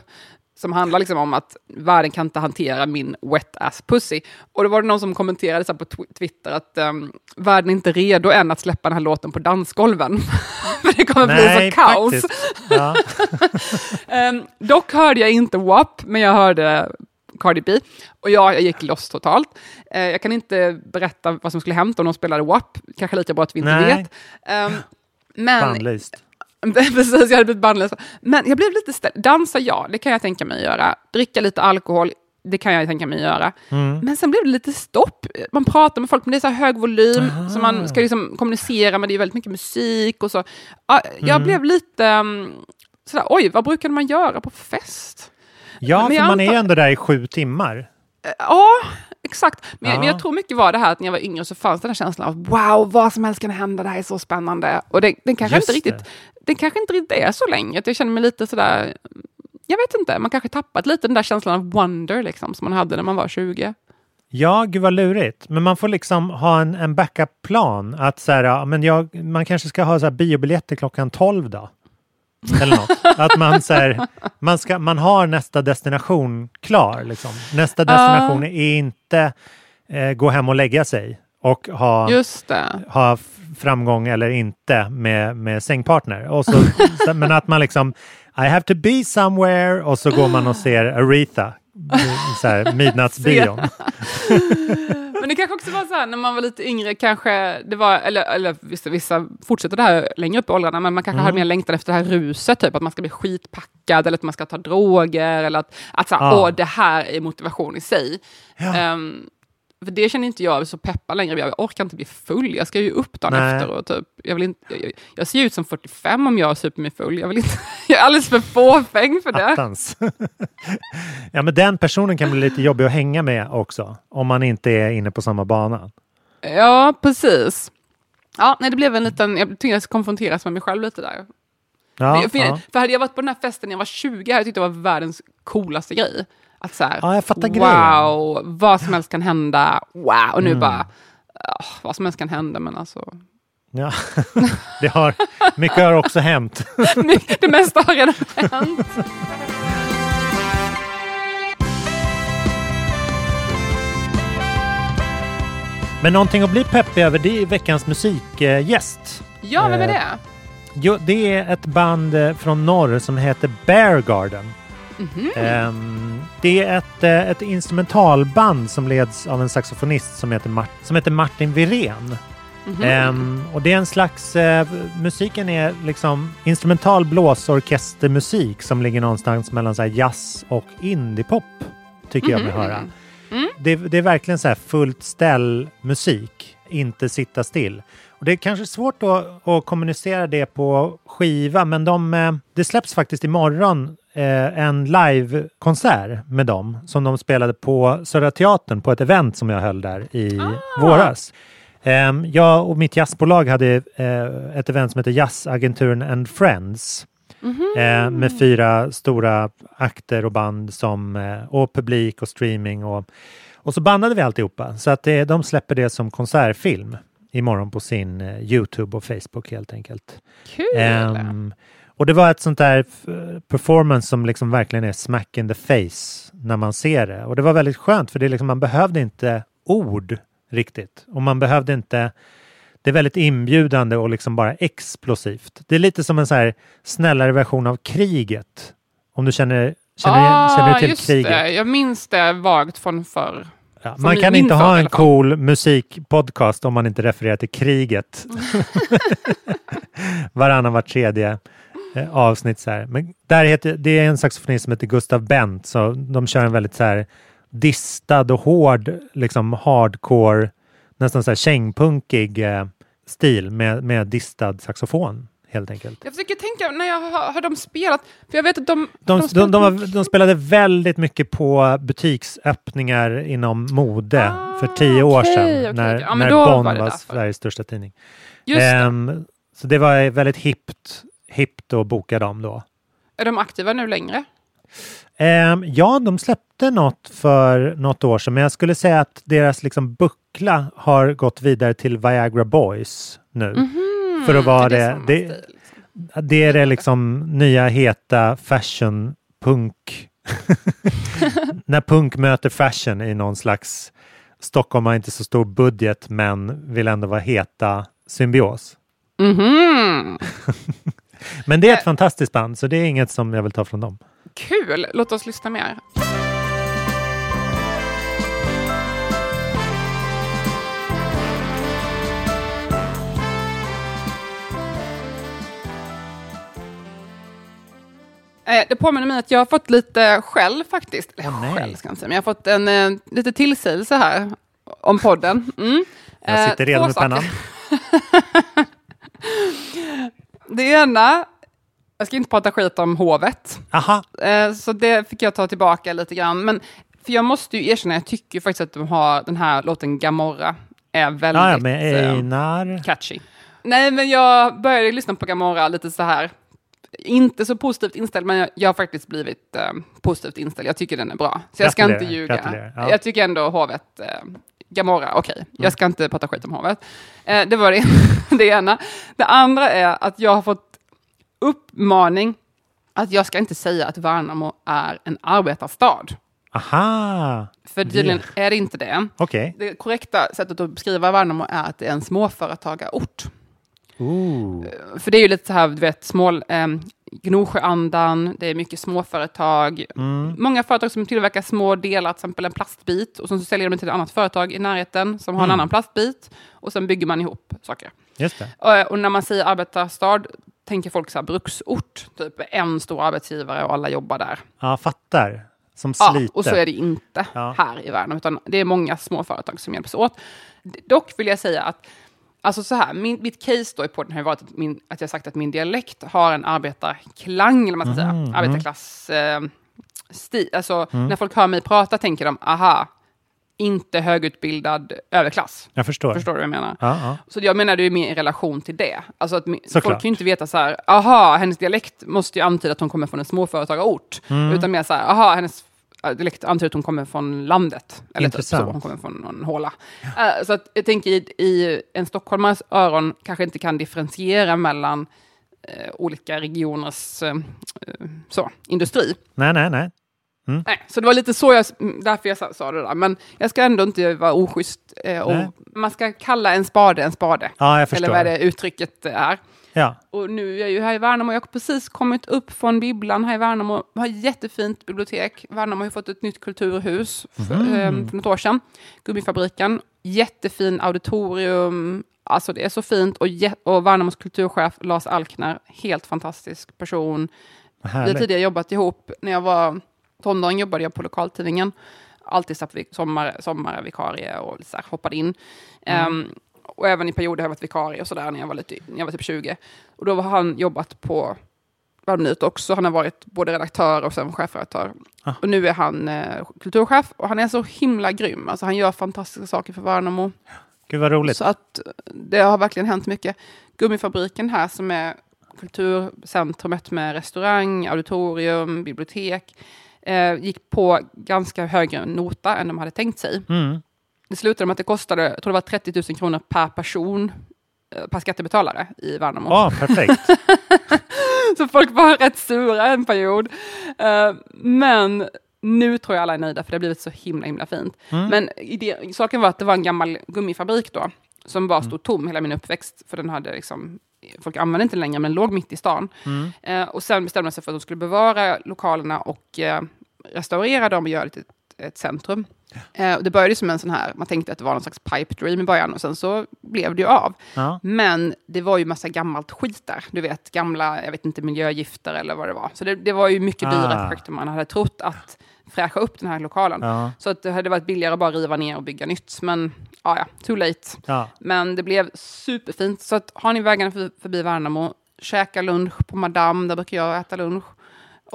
S6: Som handlar liksom om att världen kan inte hantera min wet ass pussy. Och då var det någon som kommenterade så på tw- Twitter att um, världen är inte redo än att släppa den här låten på dansgolven. För det kommer bli så kaos.
S7: Ja.
S6: Ehm, dock hörde jag inte WAP, men jag hörde Cardi B. Och ja, jag gick loss totalt. Eh, jag kan inte berätta vad som skulle hänt om de spelade WAP. Kanske lika bra att vi inte
S7: Nej.
S6: vet. Ehm, men. Precis, jag hade blivit bannlyst. Men jag blev lite ställd. Dansa, ja, det kan jag tänka mig göra. Dricka lite alkohol, det kan jag tänka mig göra.
S7: Mm.
S6: Men sen blev det lite stopp. Man pratar med folk, men det är så hög volym, så man ska liksom kommunicera, men det är väldigt mycket musik och så. Ja, jag
S7: Mm.
S6: blev lite um, sådär, oj, vad brukade man göra på fest?
S7: Ja,
S6: Men
S7: för man är
S6: antar-
S7: ju ändå där i sju timmar.
S6: Eh, Ja, exakt. Men,
S7: Ja.
S6: men jag tror mycket var det här att när jag var yngre så fanns den här känslan av wow, vad som helst kan hända, det här är så spännande. Och det, den kanske
S7: Just
S6: inte riktigt, det kanske inte riktigt är så länge. Att Jag känner mig lite sådär, jag vet inte, man kanske tappat lite den där känslan av wonder liksom, som man hade när man var 20.
S7: Ja, gud vad lurigt. Men man får liksom ha en, en backup-plan. Att så här, men jag, man kanske ska ha så här biobiljetter klockan 12 då. Eller något. Att man, så här, man, ska, man har nästa destination klar. Liksom. Nästa destination är inte eh, gå hem och lägga sig och ha,
S6: Just det.
S7: ha framgång eller inte med, med sängpartner. Och så, så, men att man liksom I have to be somewhere och så går man och ser Aretha. Så här, midnattsbion.
S6: Men det kanske också var så här när man var lite yngre, kanske det var, eller, eller vissa, vissa fortsätter det här längre upp i åldrarna, men man kanske
S7: Mm.
S6: hade mer längtan efter det här ruset, typ att man ska bli skitpackad eller att man ska ta droger eller att, att så här,
S7: Ja.
S6: åh, det här är motivation i sig.
S7: Ja.
S6: Ehm, för det känner inte jag så peppad längre. Jag orkar inte bli full. Jag ska ju upp dagen
S7: Nej.
S6: efter. Och typ, jag, vill inte, jag, jag ser ut som 45 om jag super mig full. Jag, vill inte, jag är alldeles för fåfäng för det.
S7: Attans. ja, men den personen kan bli lite jobbig att hänga med också. Om man inte är inne på samma bana.
S6: Ja, precis. Ja, nej, det blev en liten, jag tvingades konfronteras med mig själv lite där.
S7: Ja,
S6: för, för,
S7: ja.
S6: för hade jag varit på den här festen när jag var 20 hade jag tyckt det var världens coolaste grej. Att så här,
S7: Ja, jag fattar
S6: wow,
S7: grejen.
S6: vad som helst kan hända. Wow, och nu
S7: Mm.
S6: bara, åh, vad som helst kan hända, men alltså.
S7: Ja. det har, mycket har också hänt.
S6: det mesta har redan hänt.
S7: Men någonting att bli peppig över det är veckans musikgäst.
S6: Ja, vem är
S7: Eh,
S6: det?
S7: Jo, det är ett band eh, från norr som heter Bear Garden.
S6: Mhm.
S7: Ehm, det är ett, eh, ett instrumentalband som leds av en saxofonist som heter, Mart- som heter Martin Virén.
S6: Mhm.
S7: Ehm, och det är en slags, eh, musiken är liksom instrumental blåsorkestermusik som ligger någonstans mellan så jazz och indiepop, tycker jag mig
S6: Mhm.
S7: höra.
S6: Mm.
S7: Det, det är verkligen så här fullt ställ musik, inte sitta still. Och det är kanske svårt att, att kommunicera det på skiva, men de, eh, det släpps faktiskt imorgon eh, en livekonsert med dem som de spelade på Södra Teatern på ett event som jag höll där i våras. Ehm, jag och mitt jazzbolag hade eh, ett event som heter Jazzagenturen and Friends. Eh, med fyra stora akter och band som, eh, och publik och streaming. Och, och så bandade vi alltihopa. Så att det, de släpper det som konsertfilm imorgon på sin eh, Youtube och Facebook helt enkelt.
S6: Kul!
S7: Ehm, och det var ett sånt där f- performance som liksom verkligen är smack in the face när man ser det. Och det var väldigt skönt för det liksom, man behövde inte ord riktigt. Och man behövde inte det är väldigt inbjudande och liksom bara explosivt. Det är lite som en så här snällare version av kriget. Om du känner, känner, känner du till
S6: Ah, just
S7: kriget?
S6: det. Jag minns det vagt från förr.
S7: Ja, man kan inte ha en cool musikpodcast om man inte refererar till kriget. Varannan vart tredje eh, avsnitt. Så här. Men där heter, det är en saxofonist som heter Gustav Bent, så de kör en väldigt så här distad och hård, liksom hardcore, nästan så här kängpunkig eh, stil med, med distad saxofon helt enkelt.
S6: Jag försöker tänka, när jag har, har de spelat? För jag vet att de...
S7: De, de,
S6: spelat
S7: de, var, de spelade väldigt mycket på butiksöppningar inom mode för tio år
S6: Ah,
S7: sedan
S6: okej,
S7: när,
S6: okej. Ja,
S7: när Bonn
S6: var
S7: var. Sveriges största tidning.
S6: Just.
S7: Ehm, så det var väldigt hippt, hippt att boka dem då.
S6: Är de aktiva nu längre?
S7: Ehm, ja, de släppte något för något år sedan, men jag skulle säga att deras liksom buckla har gått vidare till Viagra Boys nu.
S6: Mhm,
S7: För att vara
S6: det är
S7: det. Det,
S6: stil,
S7: det är det liksom nya heta fashion punk. När punk möter fashion i någon slags Stockholm har inte så stor budget men vill ändå vara heta symbios.
S6: Mhm.
S7: Men det är ett fantastiskt band så det är inget som jag vill ta från dem.
S6: Kul! Låt oss lyssna mer. Eh, Det påminner mig att jag har fått lite skäll faktiskt. Eller
S7: nej.
S6: skäll ska jag säga, men jag har fått en eh, lite tillsägelse här om podden. Mm.
S7: Jag
S6: Eh,
S7: sitter redo
S6: två
S7: med pennan.
S6: Det ena, jag ska inte prata skit om hovet.
S7: Aha,
S6: Eh, Så det fick jag ta tillbaka lite grann. Men, för jag måste ju erkänna, jag tycker faktiskt att de har den här låten Gamorra är väldigt
S7: ja, med
S6: eh,
S7: Einar.
S6: catchy. Nej, men jag började lyssna på Gamorra lite så här, inte så positivt inställd, men jag, jag har faktiskt blivit eh, positivt inställd. Jag tycker den är bra. Så jag ska inte ljuga.
S7: ja.
S6: Jag tycker ändå hovet, eh, Gamorra, okej.
S7: Mm.
S6: Jag ska inte prata skit om hovet. Eh, det var det, det ena. Det andra är att jag har fått uppmaning att jag ska inte säga att Värnamo är en arbetarstad.
S7: Aha,
S6: För tydligen är det inte det.
S7: okej.
S6: Det korrekta sättet att beskriva Värnamo är att det är en småföretagarort.
S7: Ooh.
S6: För det är ju lite så här, du vet, små, eh, Gnosjöandan, det är mycket småföretag.
S7: Mm.
S6: Många företag som tillverkar små delar, till exempel en plastbit, och så säljer de till ett annat företag i närheten som har en
S7: Mm.
S6: annan plastbit, och sen bygger man ihop saker.
S7: Just.
S6: Och, och när man säger arbetarstad tänker folk så här bruksort, typ en stor arbetsgivare och alla jobbar där.
S7: Ja, fattar. Som
S6: Ja,
S7: sliter.
S6: och så är det inte
S7: Ja.
S6: här i världen, utan det är många små företag som hjälps åt. Dock vill jag säga att Alltså så här, min, mitt case då i podden har varit att, min, att jag sagt att min dialekt har en arbetarklang, eller man ska
S7: Mm,
S6: säga, arbetarklass. Eh, sti, alltså när folk hör mig prata tänker de, aha, inte högutbildad överklass.
S7: Jag förstår.
S6: Förstår du vad jag menar?
S7: Ja, ja.
S6: Så jag menar det är mer i relation till det. Alltså att mi-
S7: Såklart.
S6: folk kan ju inte veta så här, aha, hennes dialekt måste ju antyda att hon kommer från en småföretagarort.
S7: Mm.
S6: Utan mer så här, aha, hennes dialekt antyder att hon kommer från landet. Eller typ
S7: Intressant.
S6: så, hon kommer från någon håla. Äh, så att jag tänker i, i en stockholmares öron kanske inte kan differentiera mellan eh, olika regioners eh, eh, så, industri.
S7: Nej, nej, nej.
S6: Nej, så det var lite så jag, mm, därför jag sa, det där. Men jag ska ändå inte vara oschysst. Eh, man ska kalla en spade en spade.
S7: Ja.
S6: Eller vad det uttrycket är.
S7: Ja.
S6: Och nu är jag ju här i Värnamo. Jag har precis kommit upp från bibblan här i Värnamo. Vi har ett jättefint bibliotek. Värnamo har ju fått ett nytt kulturhus för,
S7: Mm.
S6: eh, för något år sedan. Gummifabriken. Jättefin auditorium. Alltså det är så fint och, och Värnamos kulturchef Lars Alkner, helt fantastisk person. Vi har tidigare jobbat ihop. När jag var tonåring jobbade jag på lokaltidningen. Alltid satt vi sommar, sommarvikarie och så hoppade in. Ehm, och även i perioder har jag varit vikarie och sådär när jag var, lite, när jag var typ 20. Och då har han jobbat på Värmnytt också. Han har varit både redaktör och sen chefredaktör.
S7: Ah.
S6: Och nu är han eh, kulturchef och han är så himla grym. Alltså, han gör fantastiska saker för Värnamo.
S7: Gud vad roligt.
S6: Så att eh, det har verkligen hänt mycket. Gummifabriken här som är kulturcentrumet med restaurang, auditorium, bibliotek eh, gick på ganska högre nota än de hade tänkt sig.
S7: Mm.
S6: Det slutade med att det kostade, jag tror det var 30 000 kronor per person, eh, per skattebetalare i Värnamo.
S7: Ja, perfekt.
S6: Så folk var rätt sura en period. Eh, men nu tror jag alla är nöjda för det har blivit så himla himla fint.
S7: Mm.
S6: Men idé, saken var att det var en gammal gummifabrik då, som bara stod tom hela min uppväxt, för den hade liksom, folk använde inte längre, men låg mitt i stan.
S7: Mm.
S6: Eh, och sen bestämde man sig för att de skulle bevara lokalerna och eh, restaurera dem och göra det till ett, ett centrum. Eh, och det började som en sån här, man tänkte att det var någon slags pipe dream i början och sen så blev det ju av.
S7: Ja.
S6: Men det var ju massa gammalt skit där. Du vet, gamla, jag vet inte, miljögifter eller vad det var. Så det, det var ju mycket dyrare
S7: Ah.
S6: projekt än man hade trott att fräscha upp den här lokalen.
S7: Ja.
S6: Så att det hade varit billigare att bara riva ner och bygga nytt. Men ja, ja, too late.
S7: Ja.
S6: Men det blev superfint. Så att har ni vägarna för, förbi Värnamo, käka lunch på Madame, där brukar jag äta lunch.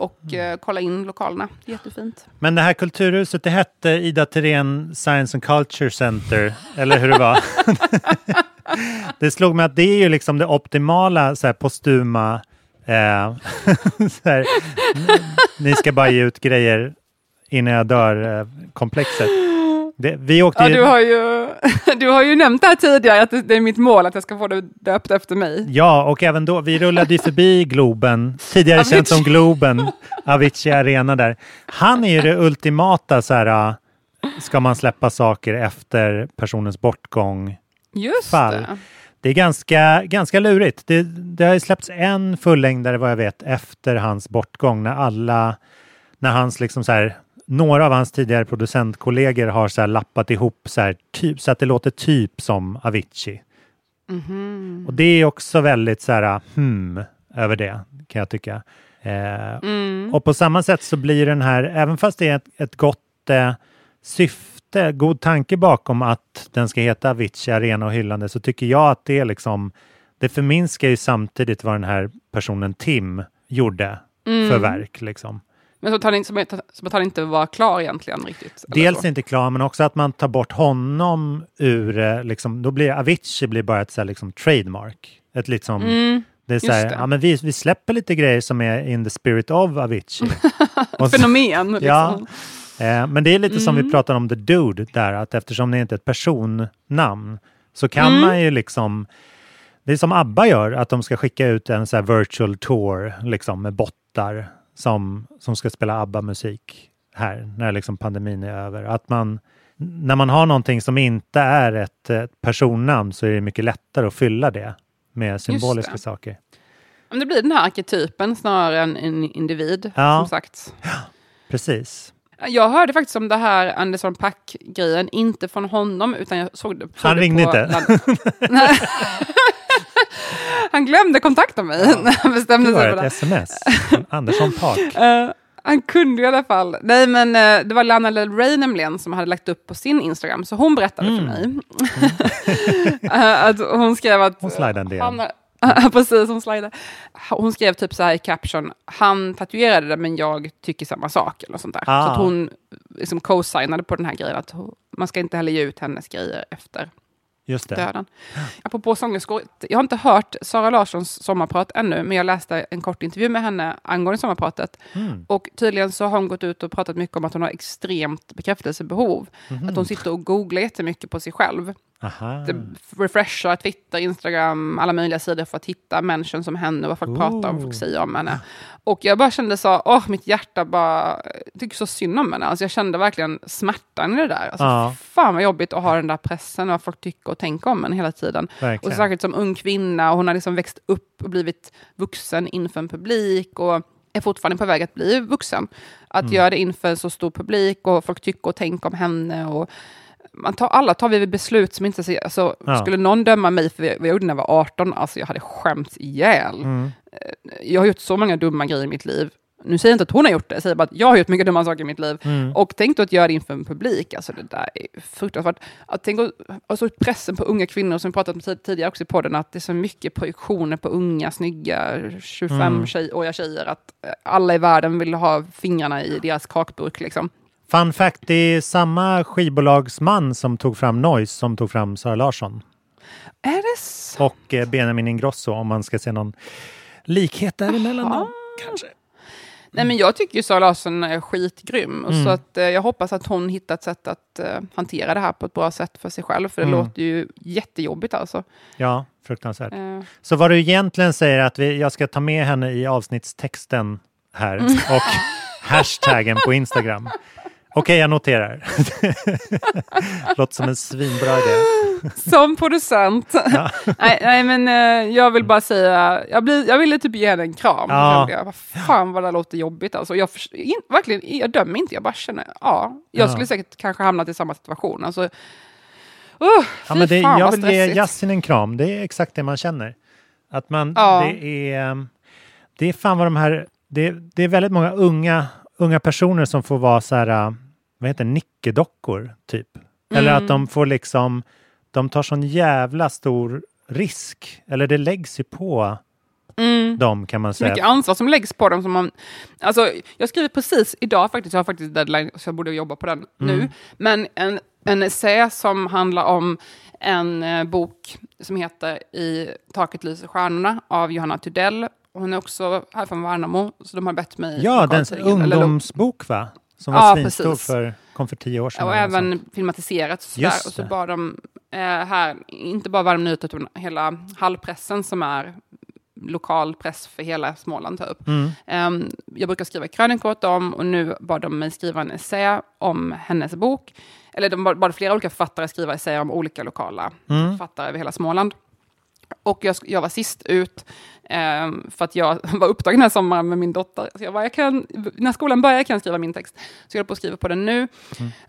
S6: Och eh, kolla in lokalerna. Jättefint.
S7: Men det här kulturhuset, det hette Ida Thirén Science and Culture Center, eller hur det var? det slog mig att det är ju liksom det optimala så här, postuma, eh, så här, ni ska bara ge ut grejer innan jag dör, eh. Det, vi åkte
S6: Ja, du, har ju, du har ju nämnt det här tidigare, att det, är mitt mål att jag ska få det döpt efter mig.
S7: Ja, och även då, vi rullade ju förbi Globen, tidigare känt som. Globen, Avicii Arena där. Han är ju det ultimata så här, äh, ska man släppa saker efter personens bortgång
S6: Just
S7: fall.
S6: det.
S7: Det är ganska, ganska lurigt. Det, det har ju släppts en fullängdare vad jag vet efter hans bortgång när alla, när hans liksom så här, några av hans tidigare producentkollegor har så lappat ihop så här, typ, så att det låter typ som Avicii.
S6: Mhm.
S7: Och det är också väldigt så här, hmm, över det kan jag tycka. Eh,
S6: Mm.
S7: Och på samma sätt så blir den här, även fast det är ett, ett gott eh, syfte, god tanke bakom att den ska heta Avicii Arena och hyllande, så tycker jag att det är liksom, det förminskar ju samtidigt vad den här personen Tim gjorde
S6: Mm.
S7: för verk. Liksom.
S6: Men så att, han, inte- som, att- som han inte var klar egentligen riktigt?
S7: Dels
S6: så.
S7: inte klar, men också att man tar bort honom ur, eh, liksom, då blir Avicii blir bara ett så här, liksom, trademark. Ett liksom,
S6: Mm,
S7: det är så här, ja, men vi, vi släpper lite grejer som är in the spirit of Avicii. Och så-
S6: Fenomen. Liksom.
S7: Ja, eh, men det är lite som vi
S6: Mm.
S7: pratade om The Dude där, att eftersom det inte är ett personnamn så kan
S6: Mm.
S7: man ju liksom det är som ABBA gör, att de ska skicka ut en så virtual tour liksom, med bottar som, som ska spela ABBA-musik här när liksom pandemin är över. Att man, när man har någonting som inte är ett, ett personnamn så är det mycket lättare att fylla det med symboliska
S6: det.
S7: saker.
S6: Men det blir den här arketypen snarare än en individ,
S7: Ja.
S6: som sagt.
S7: Precis.
S6: Jag hörde faktiskt om det här Anderson Pack-grejen, inte från honom, utan jag såg det, såg
S7: Han
S6: det
S7: ringde
S6: på
S7: inte?
S6: Han glömde kontakta mig när han bestämde sig för
S7: ett
S6: det.
S7: sms från Andersson Park.
S6: Eh, han kunde i alla fall. Nej, men uh, det var Lana Del Rey nämligen som hade lagt upp på sin Instagram, så hon berättade för mig. Eh, att hon skrev att...
S7: Hon slidade en del.
S6: Han, Ja, precis, hon slidade. Hon skrev typ så här i caption, han tatuerade det men jag tycker samma sak. Eller sånt där.
S7: Ah.
S6: Så att hon liksom co-signade på den här grejen, att hon- man ska inte heller ge ut hennes grejer efter
S7: Just det.
S6: döden. Apropå sångerskor, jag har inte hört Sara Larssons sommarprat ännu, men jag läste en kort intervju med henne angående sommarpratet.
S7: Mm.
S6: Och tydligen så har hon gått ut och pratat mycket om att hon har extremt bekräftelsebehov.
S7: Mhm.
S6: Att hon sitter och googlar jättemycket på sig själv.
S7: Aha.
S6: Det refreshar Twitter, Instagram, alla möjliga sidor för att hitta människor som henne, vad folk pratar om, vad folk säger om henne. Och jag bara kände så, åh, mitt hjärta bara, jag tycker så synd om henne. Alltså jag kände verkligen smärtan i det där. Alltså,
S7: Ja.
S6: Fan vad jobbigt att ha den där pressen och vad folk tycker och tänker om en hela tiden.
S7: Verkligen.
S6: Och särskilt som ung kvinna, och hon har liksom växt upp och blivit vuxen inför en publik och är fortfarande på väg att bli vuxen. Att
S7: Mm.
S6: göra det inför en så stor publik och folk tycker och tänker om henne. Och, man tar, alla tar vi beslut som inte... Alltså,
S7: Ja.
S6: Skulle någon döma mig för vad jag gjorde när jag var 18, alltså jag hade skämts ihjäl.
S7: Mm.
S6: Jag har gjort så många dumma grejer i mitt liv. Nu säger jag inte att hon har gjort det, jag säger bara att jag har gjort mycket dumma saker i mitt liv.
S7: Mm.
S6: Och tänk då att göra det inför en publik, alltså det där är fruktansvärt. Att tänk att- alltså pressen på unga kvinnor, som vi pratat om tid- tidigare också i podden, att det är så mycket projektioner på unga, snygga, 25
S7: Mm.
S6: tjej-åriga tjejer, att eh, alla i världen vill ha fingrarna i deras kakburk. Liksom.
S7: Fun fact, det är samma skivbolagsman som tog fram Noise som tog fram Sara Larsson.
S6: Är det så?
S7: Och eh, Benjamin Ingrosso om man ska se någon likhet däremellan. Kanske.
S6: Nej, men jag tycker ju Sara Larsson är skitgrym. Och
S7: Mm.
S6: Så att, eh, jag hoppas att hon hittar ett sätt att eh, hantera det här på ett bra sätt för sig själv. För det
S7: Mm.
S6: låter ju jättejobbigt alltså.
S7: Ja, fruktansvärt.
S6: Eh,
S7: Så vad du egentligen säger är att vi, jag ska ta med henne i avsnittstexten här
S6: Mm.
S7: och hashtaggen på Instagram. Okej, jag noterar. Låter som en svinbra idé.
S6: som producent. nej, nej, men eh, jag vill bara säga, jag, blir, jag ville typ ge henne en kram.
S7: Ja.
S6: Jag, vad fan vad det låter jobbigt alltså. Jag, in, verkligen, jag dömer inte, jag bara känner, ja, jag
S7: Ja.
S6: skulle säkert kanske hamnat i samma situation. Alltså, uh,
S7: Ja, men det,
S6: fan
S7: jag vill ge. Yasin en kram. Det är exakt det man känner. Att man, det, är, det är fan vad de här... Det, det är väldigt många unga, unga personer som får vara så här, vad heter nickedockor typ. Eller
S6: Mm.
S7: att de får liksom, de tar sån jävla stor risk. Eller det läggs ju på
S6: Mm.
S7: dem kan man säga.
S6: mycket ansvar som läggs på dem. Som man, alltså, jag skriver precis idag faktiskt, jag har faktiskt deadline, så jag borde jobba på den nu.
S7: Mm.
S6: Men en, en essä som handlar om en eh, bok som heter I taket lyser stjärnorna av Johanna Tudell. Hon är också här från Värnamo, så de har bett mig...
S7: Ja, den
S6: eller
S7: ungdomsbok va? Som var
S6: Ja,
S7: svinstor för, kom för tio år sedan.
S6: Och även
S7: sånt.
S6: filmatiserats. Och, så där. och så bad de eh, här, inte bara Värmdö Nyheter, utan hela Hallpressen som är lokal press för hela Småland upp.
S7: Mm.
S6: Ehm, jag brukar skriva krönikor åt dem och nu bad de mig skriva en essä om hennes bok. Eller de bad bad flera olika författare skriva essäer om olika lokala
S7: Mm.
S6: författare över hela Småland. Och jag, jag var sist ut ehm, för att jag var upptagen den här sommaren med min dotter. Så jag bara, jag kan, när skolan börjar kan jag skriva min text. Så jag håller på att skriva på den nu.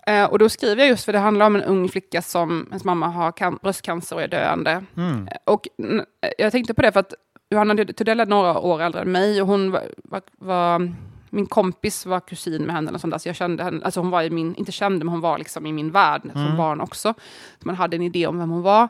S6: Eh, och då skriver jag just för det handlar om en ung flicka som, hennes mamma har kan, bröstcancer och är döende.
S7: Mm.
S6: Och n- jag tänkte på det för att Johanna Tudell är några år äldre än mig och hon var, var, var min kompis var kusin med henne, eller sånt där, så jag kände henne, alltså hon var i min, inte kände, men hon var liksom i min värld som
S7: Mm.
S6: barn också. Så man hade en idé om vem hon var.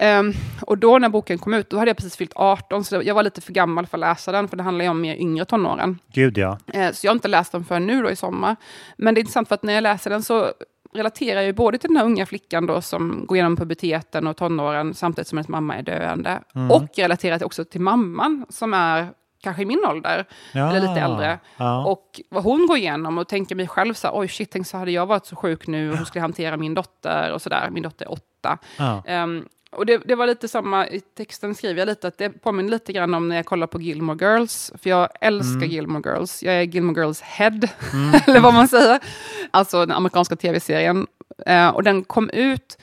S6: Ehm, och då när boken kom ut, då hade jag precis fyllt 18, så jag var lite för gammal för att läsa den, för det handlar ju om mer yngre tonåren.
S7: Gud ja.
S6: Eh, Så jag har inte läst den förrän nu då i sommar. Men det är intressant för att när jag läser den så relaterar jag ju både till den här unga flickan då som går igenom puberteten och tonåren samtidigt som hennes mamma är döende.
S7: Mm.
S6: Och relaterar också till mamman som är kanske i min ålder,
S7: Ja.
S6: eller lite äldre.
S7: Ja.
S6: Och vad hon går igenom och tänker mig själv så här, oj shit, tänk så hade jag varit så sjuk nu och hur skulle hantera min dotter och sådär. Min dotter är åtta.
S7: Ja.
S6: Ehm, och det, det var lite samma, i texten skriver jag lite att det påminner lite grann om när jag kollar på Gilmore Girls, för jag älskar
S7: Mm.
S6: Gilmore Girls. Jag är Gilmore Girls head, eller vad man säger. Alltså den amerikanska tv-serien. Eh, och den kom ut,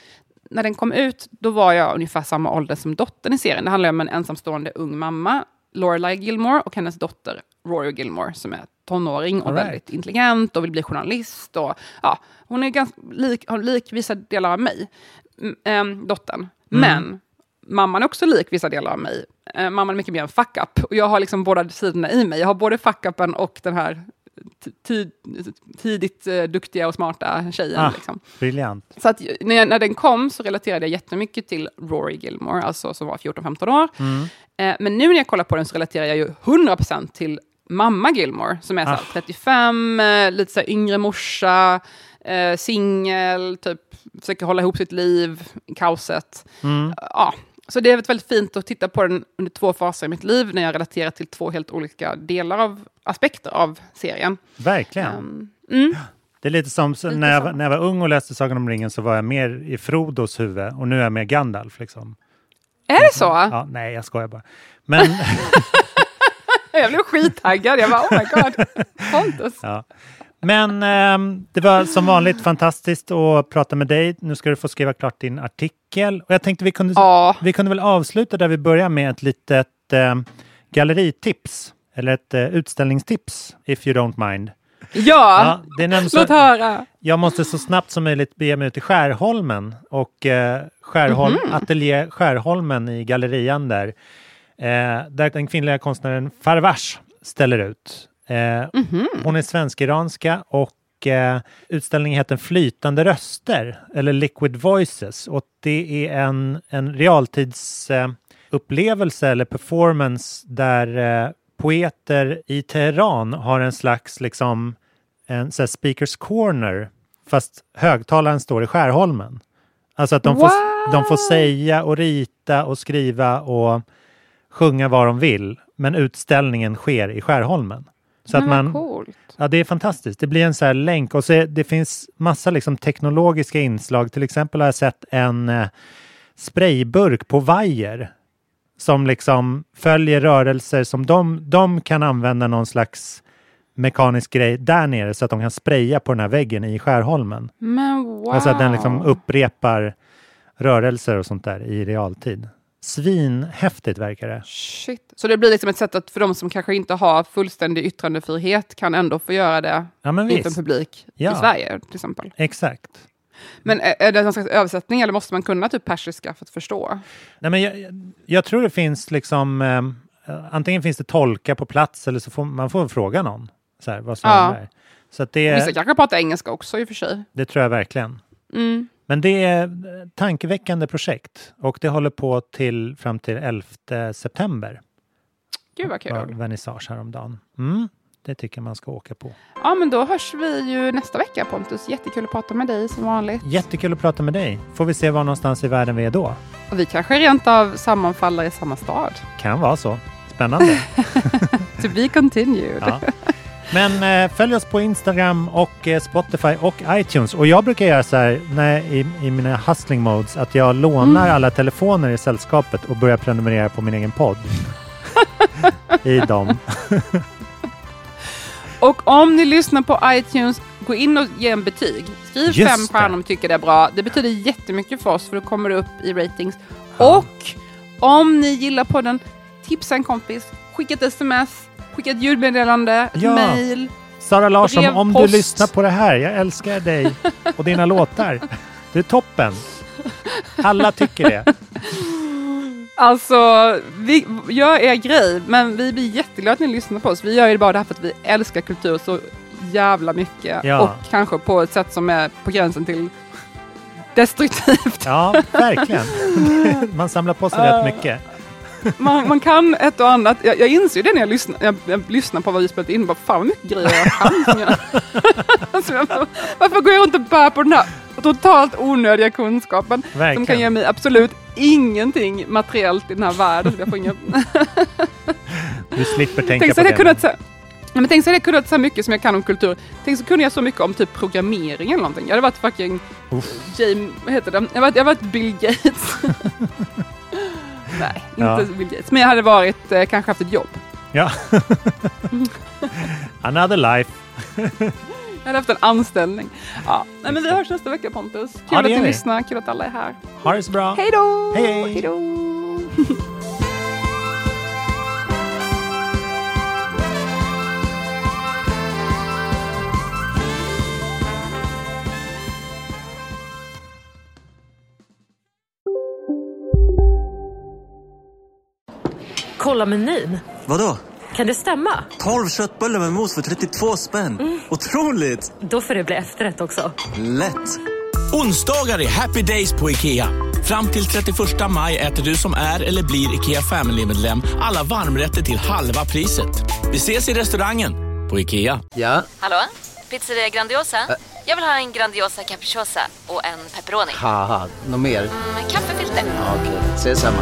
S6: när den kom ut, då var jag ungefär samma ålder som dottern i serien. Det handlar om en ensamstående ung mamma, Lorelai Gilmore, och hennes dotter Rory Gilmore, som är tonåring och
S7: right.
S6: väldigt intelligent och vill bli journalist. Och, ja, hon är ganska lik, har lik vissa delar av mig, m- ehm, dottern. Men mamman är också lik vissa delar av mig. Eh, mamman är mycket mer en fuck-up. Och jag har liksom båda sidorna i mig. Jag har både fuck-upen och den här ti- tid, tidigt eh, duktiga och smarta tjejen.
S7: Ah.
S6: Liksom.
S7: Briljant.
S6: Så att när, jag, när den kom så relaterade jag jättemycket till Rory Gilmore, alltså som var 14-15 år.
S7: Mm.
S6: Eh, men nu när jag kollar på den så relaterar jag ju 100% till mamma Gilmore, som är
S7: Ah.
S6: 35, eh, lite så yngre morsa, eh, singel, typ försöker hålla ihop sitt liv, kaoset.
S7: Mm.
S6: Ja, så det är väldigt fint att titta på den under två faser i mitt liv, när jag relaterar till två helt olika delar av aspekter av serien.
S7: Verkligen.
S6: Ehm, mm.
S7: Det är lite som
S6: Lite
S7: när, jag, när jag var ung och läste Sagan om ringen så var jag mer i Frodos huvud och nu är jag mer Gandalf. Liksom.
S6: Är det så?
S7: Ja, nej, jag skojar bara. Men,
S6: Jag blev skittaggad. Jag bara, oh my god, Pontus.
S7: ja. Men ehm, det var som vanligt fantastiskt att prata med dig. Nu ska du få skriva klart din artikel. Och jag tänkte vi kunde,
S6: Ja.
S7: vi kunde väl avsluta där vi börjar med ett litet eh, galleritips. Eller ett eh, utställningstips, if you don't mind.
S6: Ja,
S7: det är så-
S6: låt höra.
S7: Jag måste så snabbt som möjligt bege mig ut till Skärholmen och eh, Skärholm,
S6: Mhm.
S7: Ateljé Skärholmen i Gallerian där. Eh, där den kvinnliga konstnären Farvash ställer ut. Eh,
S6: Mhm.
S7: Hon är svensk-iranska och eh, utställningen heter Flytande röster eller Liquid Voices och det är en, en realtidsupplevelse upplevelse eller performance där eh, poeter i Teheran har en slags liksom en så speakers corner fast högtalaren står i Skärholmen. Alltså att de får, de får säga och rita och skriva och sjunga vad de vill men utställningen sker i Skärholmen. Så att man,
S6: coolt.
S7: Ja, det är fantastiskt. Det blir en så länk och så är, det finns massa liksom teknologiska inslag. Till exempel har jag sett en eh, sprayburk på vajer som liksom följer rörelser som de, de kan använda någon slags mekanisk grej där nere så att de kan spraya på den här väggen i Skärholmen.
S6: Men wow.
S7: Alltså att den liksom upprepar rörelser och sånt där i realtid. Svinhäftigt verkar det.
S6: Shit. Så det blir liksom ett sätt att för de som kanske inte har fullständig yttrandefrihet kan ändå få göra det
S7: Ja, men
S6: en
S7: visst.
S6: publik
S7: Ja.
S6: i Sverige till exempel.
S7: Exakt.
S6: Men är, är det någon slags översättning eller måste man kunna typ persiska för att förstå?
S7: Nej, men jag, jag tror det finns liksom eh, antingen finns det tolkar på plats eller så får man får fråga någon. Så här, vad som
S6: Ja.
S7: är. Så att det,
S6: Vissa kanske pratar engelska också i och för sig.
S7: det tror jag verkligen.
S6: Mm.
S7: Men det är eh, tankeväckande projekt och det håller på till fram till 11 september.
S6: Gud vad
S7: Var
S6: kul.
S7: vernissage häromdagen. Mm, det tycker jag man ska åka på.
S6: Ja men då hörs vi ju nästa vecka Pontus. Jättekul att prata med dig som vanligt.
S7: Jättekul att prata med dig. Får vi se var någonstans i världen vi är då.
S6: Och vi kanske rent av sammanfaller i samma stad.
S7: Kan vara så. Spännande.
S6: To be continued.
S7: Ja. Men eh, följ oss på Instagram och eh, Spotify och iTunes. Och jag brukar göra så här när, i, i mina hustling modes att jag lånar
S6: Mm.
S7: alla telefoner i sällskapet och börjar prenumerera på min egen podd. I dem.
S6: Och om ni lyssnar på iTunes, gå in och ge en betyg. Skriv
S7: Just
S6: fem stjärnor om ni tycker det är bra. Det betyder jättemycket för oss för då kommer det upp i ratings. Och om ni gillar podden, tipsa en kompis, skicka ett sms, skicka ett ljudmeddelande,
S7: Ja.
S6: mail.
S7: Sara Larsson,
S6: Brev,
S7: om
S6: post.
S7: du lyssnar på det här, jag älskar dig och dina låtar. Du är toppen. Alla tycker det.
S6: Alltså, vi, gör er grej, men vi blir jätteglada att ni lyssnar på oss. Vi gör ju bara det här för att vi älskar kultur så jävla mycket.
S7: Ja.
S6: Och kanske på ett sätt som är på gränsen till destruktivt.
S7: Ja, verkligen. Man samlar på sig rätt mycket.
S6: Man, man kan ett och annat. Jag, jag inser ju det när jag lyssnar, jag, jag lyssnar på vad vi spelat in. Bara, fan vad mycket grejer jag kan. som jag, alltså, bara, varför går jag runt och bär på den här totalt onödiga kunskapen som
S7: Verkligen.
S6: kan ge mig absolut ingenting materiellt i den här världen. Jag får inga...
S7: Du slipper tänka
S6: Tänk
S7: på det.
S6: jag kunnat men tänk så hade jag kunnat så mycket som jag kan om kultur. Tänk så kunde jag så mycket om typ programmering eller någonting. Jag hade varit fucking James, vad heter det? Jag hade varit, jag hade varit Bill Gates. Nej, inte
S7: Ja.
S6: Bill Gates. Men jag hade varit, eh, kanske haft ett jobb.
S7: Ja. Another life.
S6: Jag hade haft en anställning. Ja. Nej, men vi hörs nästa vecka Pontus. Kul
S7: Ja,
S6: att ni lyssnar, kul att alla är här.
S7: Ha det så bra.
S6: Hej då!
S7: Hej, hej.
S6: Hej då!
S9: Kolla menyn.
S10: Vadå?
S9: Kan det stämma?
S10: 12 köttbullar med mos för 32 spänn. Otroligt!
S9: Då får det bli efterrätt också.
S10: Lätt!
S11: Onsdagar är happy days på IKEA. Fram till 31 maj äter du som är eller blir IKEA Family-medlem alla varmrätter till halva priset. Vi ses i restaurangen på IKEA.
S10: Ja?
S12: Hallå? Pizzeria Grandiosa? Jag vill ha en Grandiosa capriciosa och en pepperoni.
S10: Något mer?
S12: Med kaffefilter.
S10: Ja, Okej, ses samma.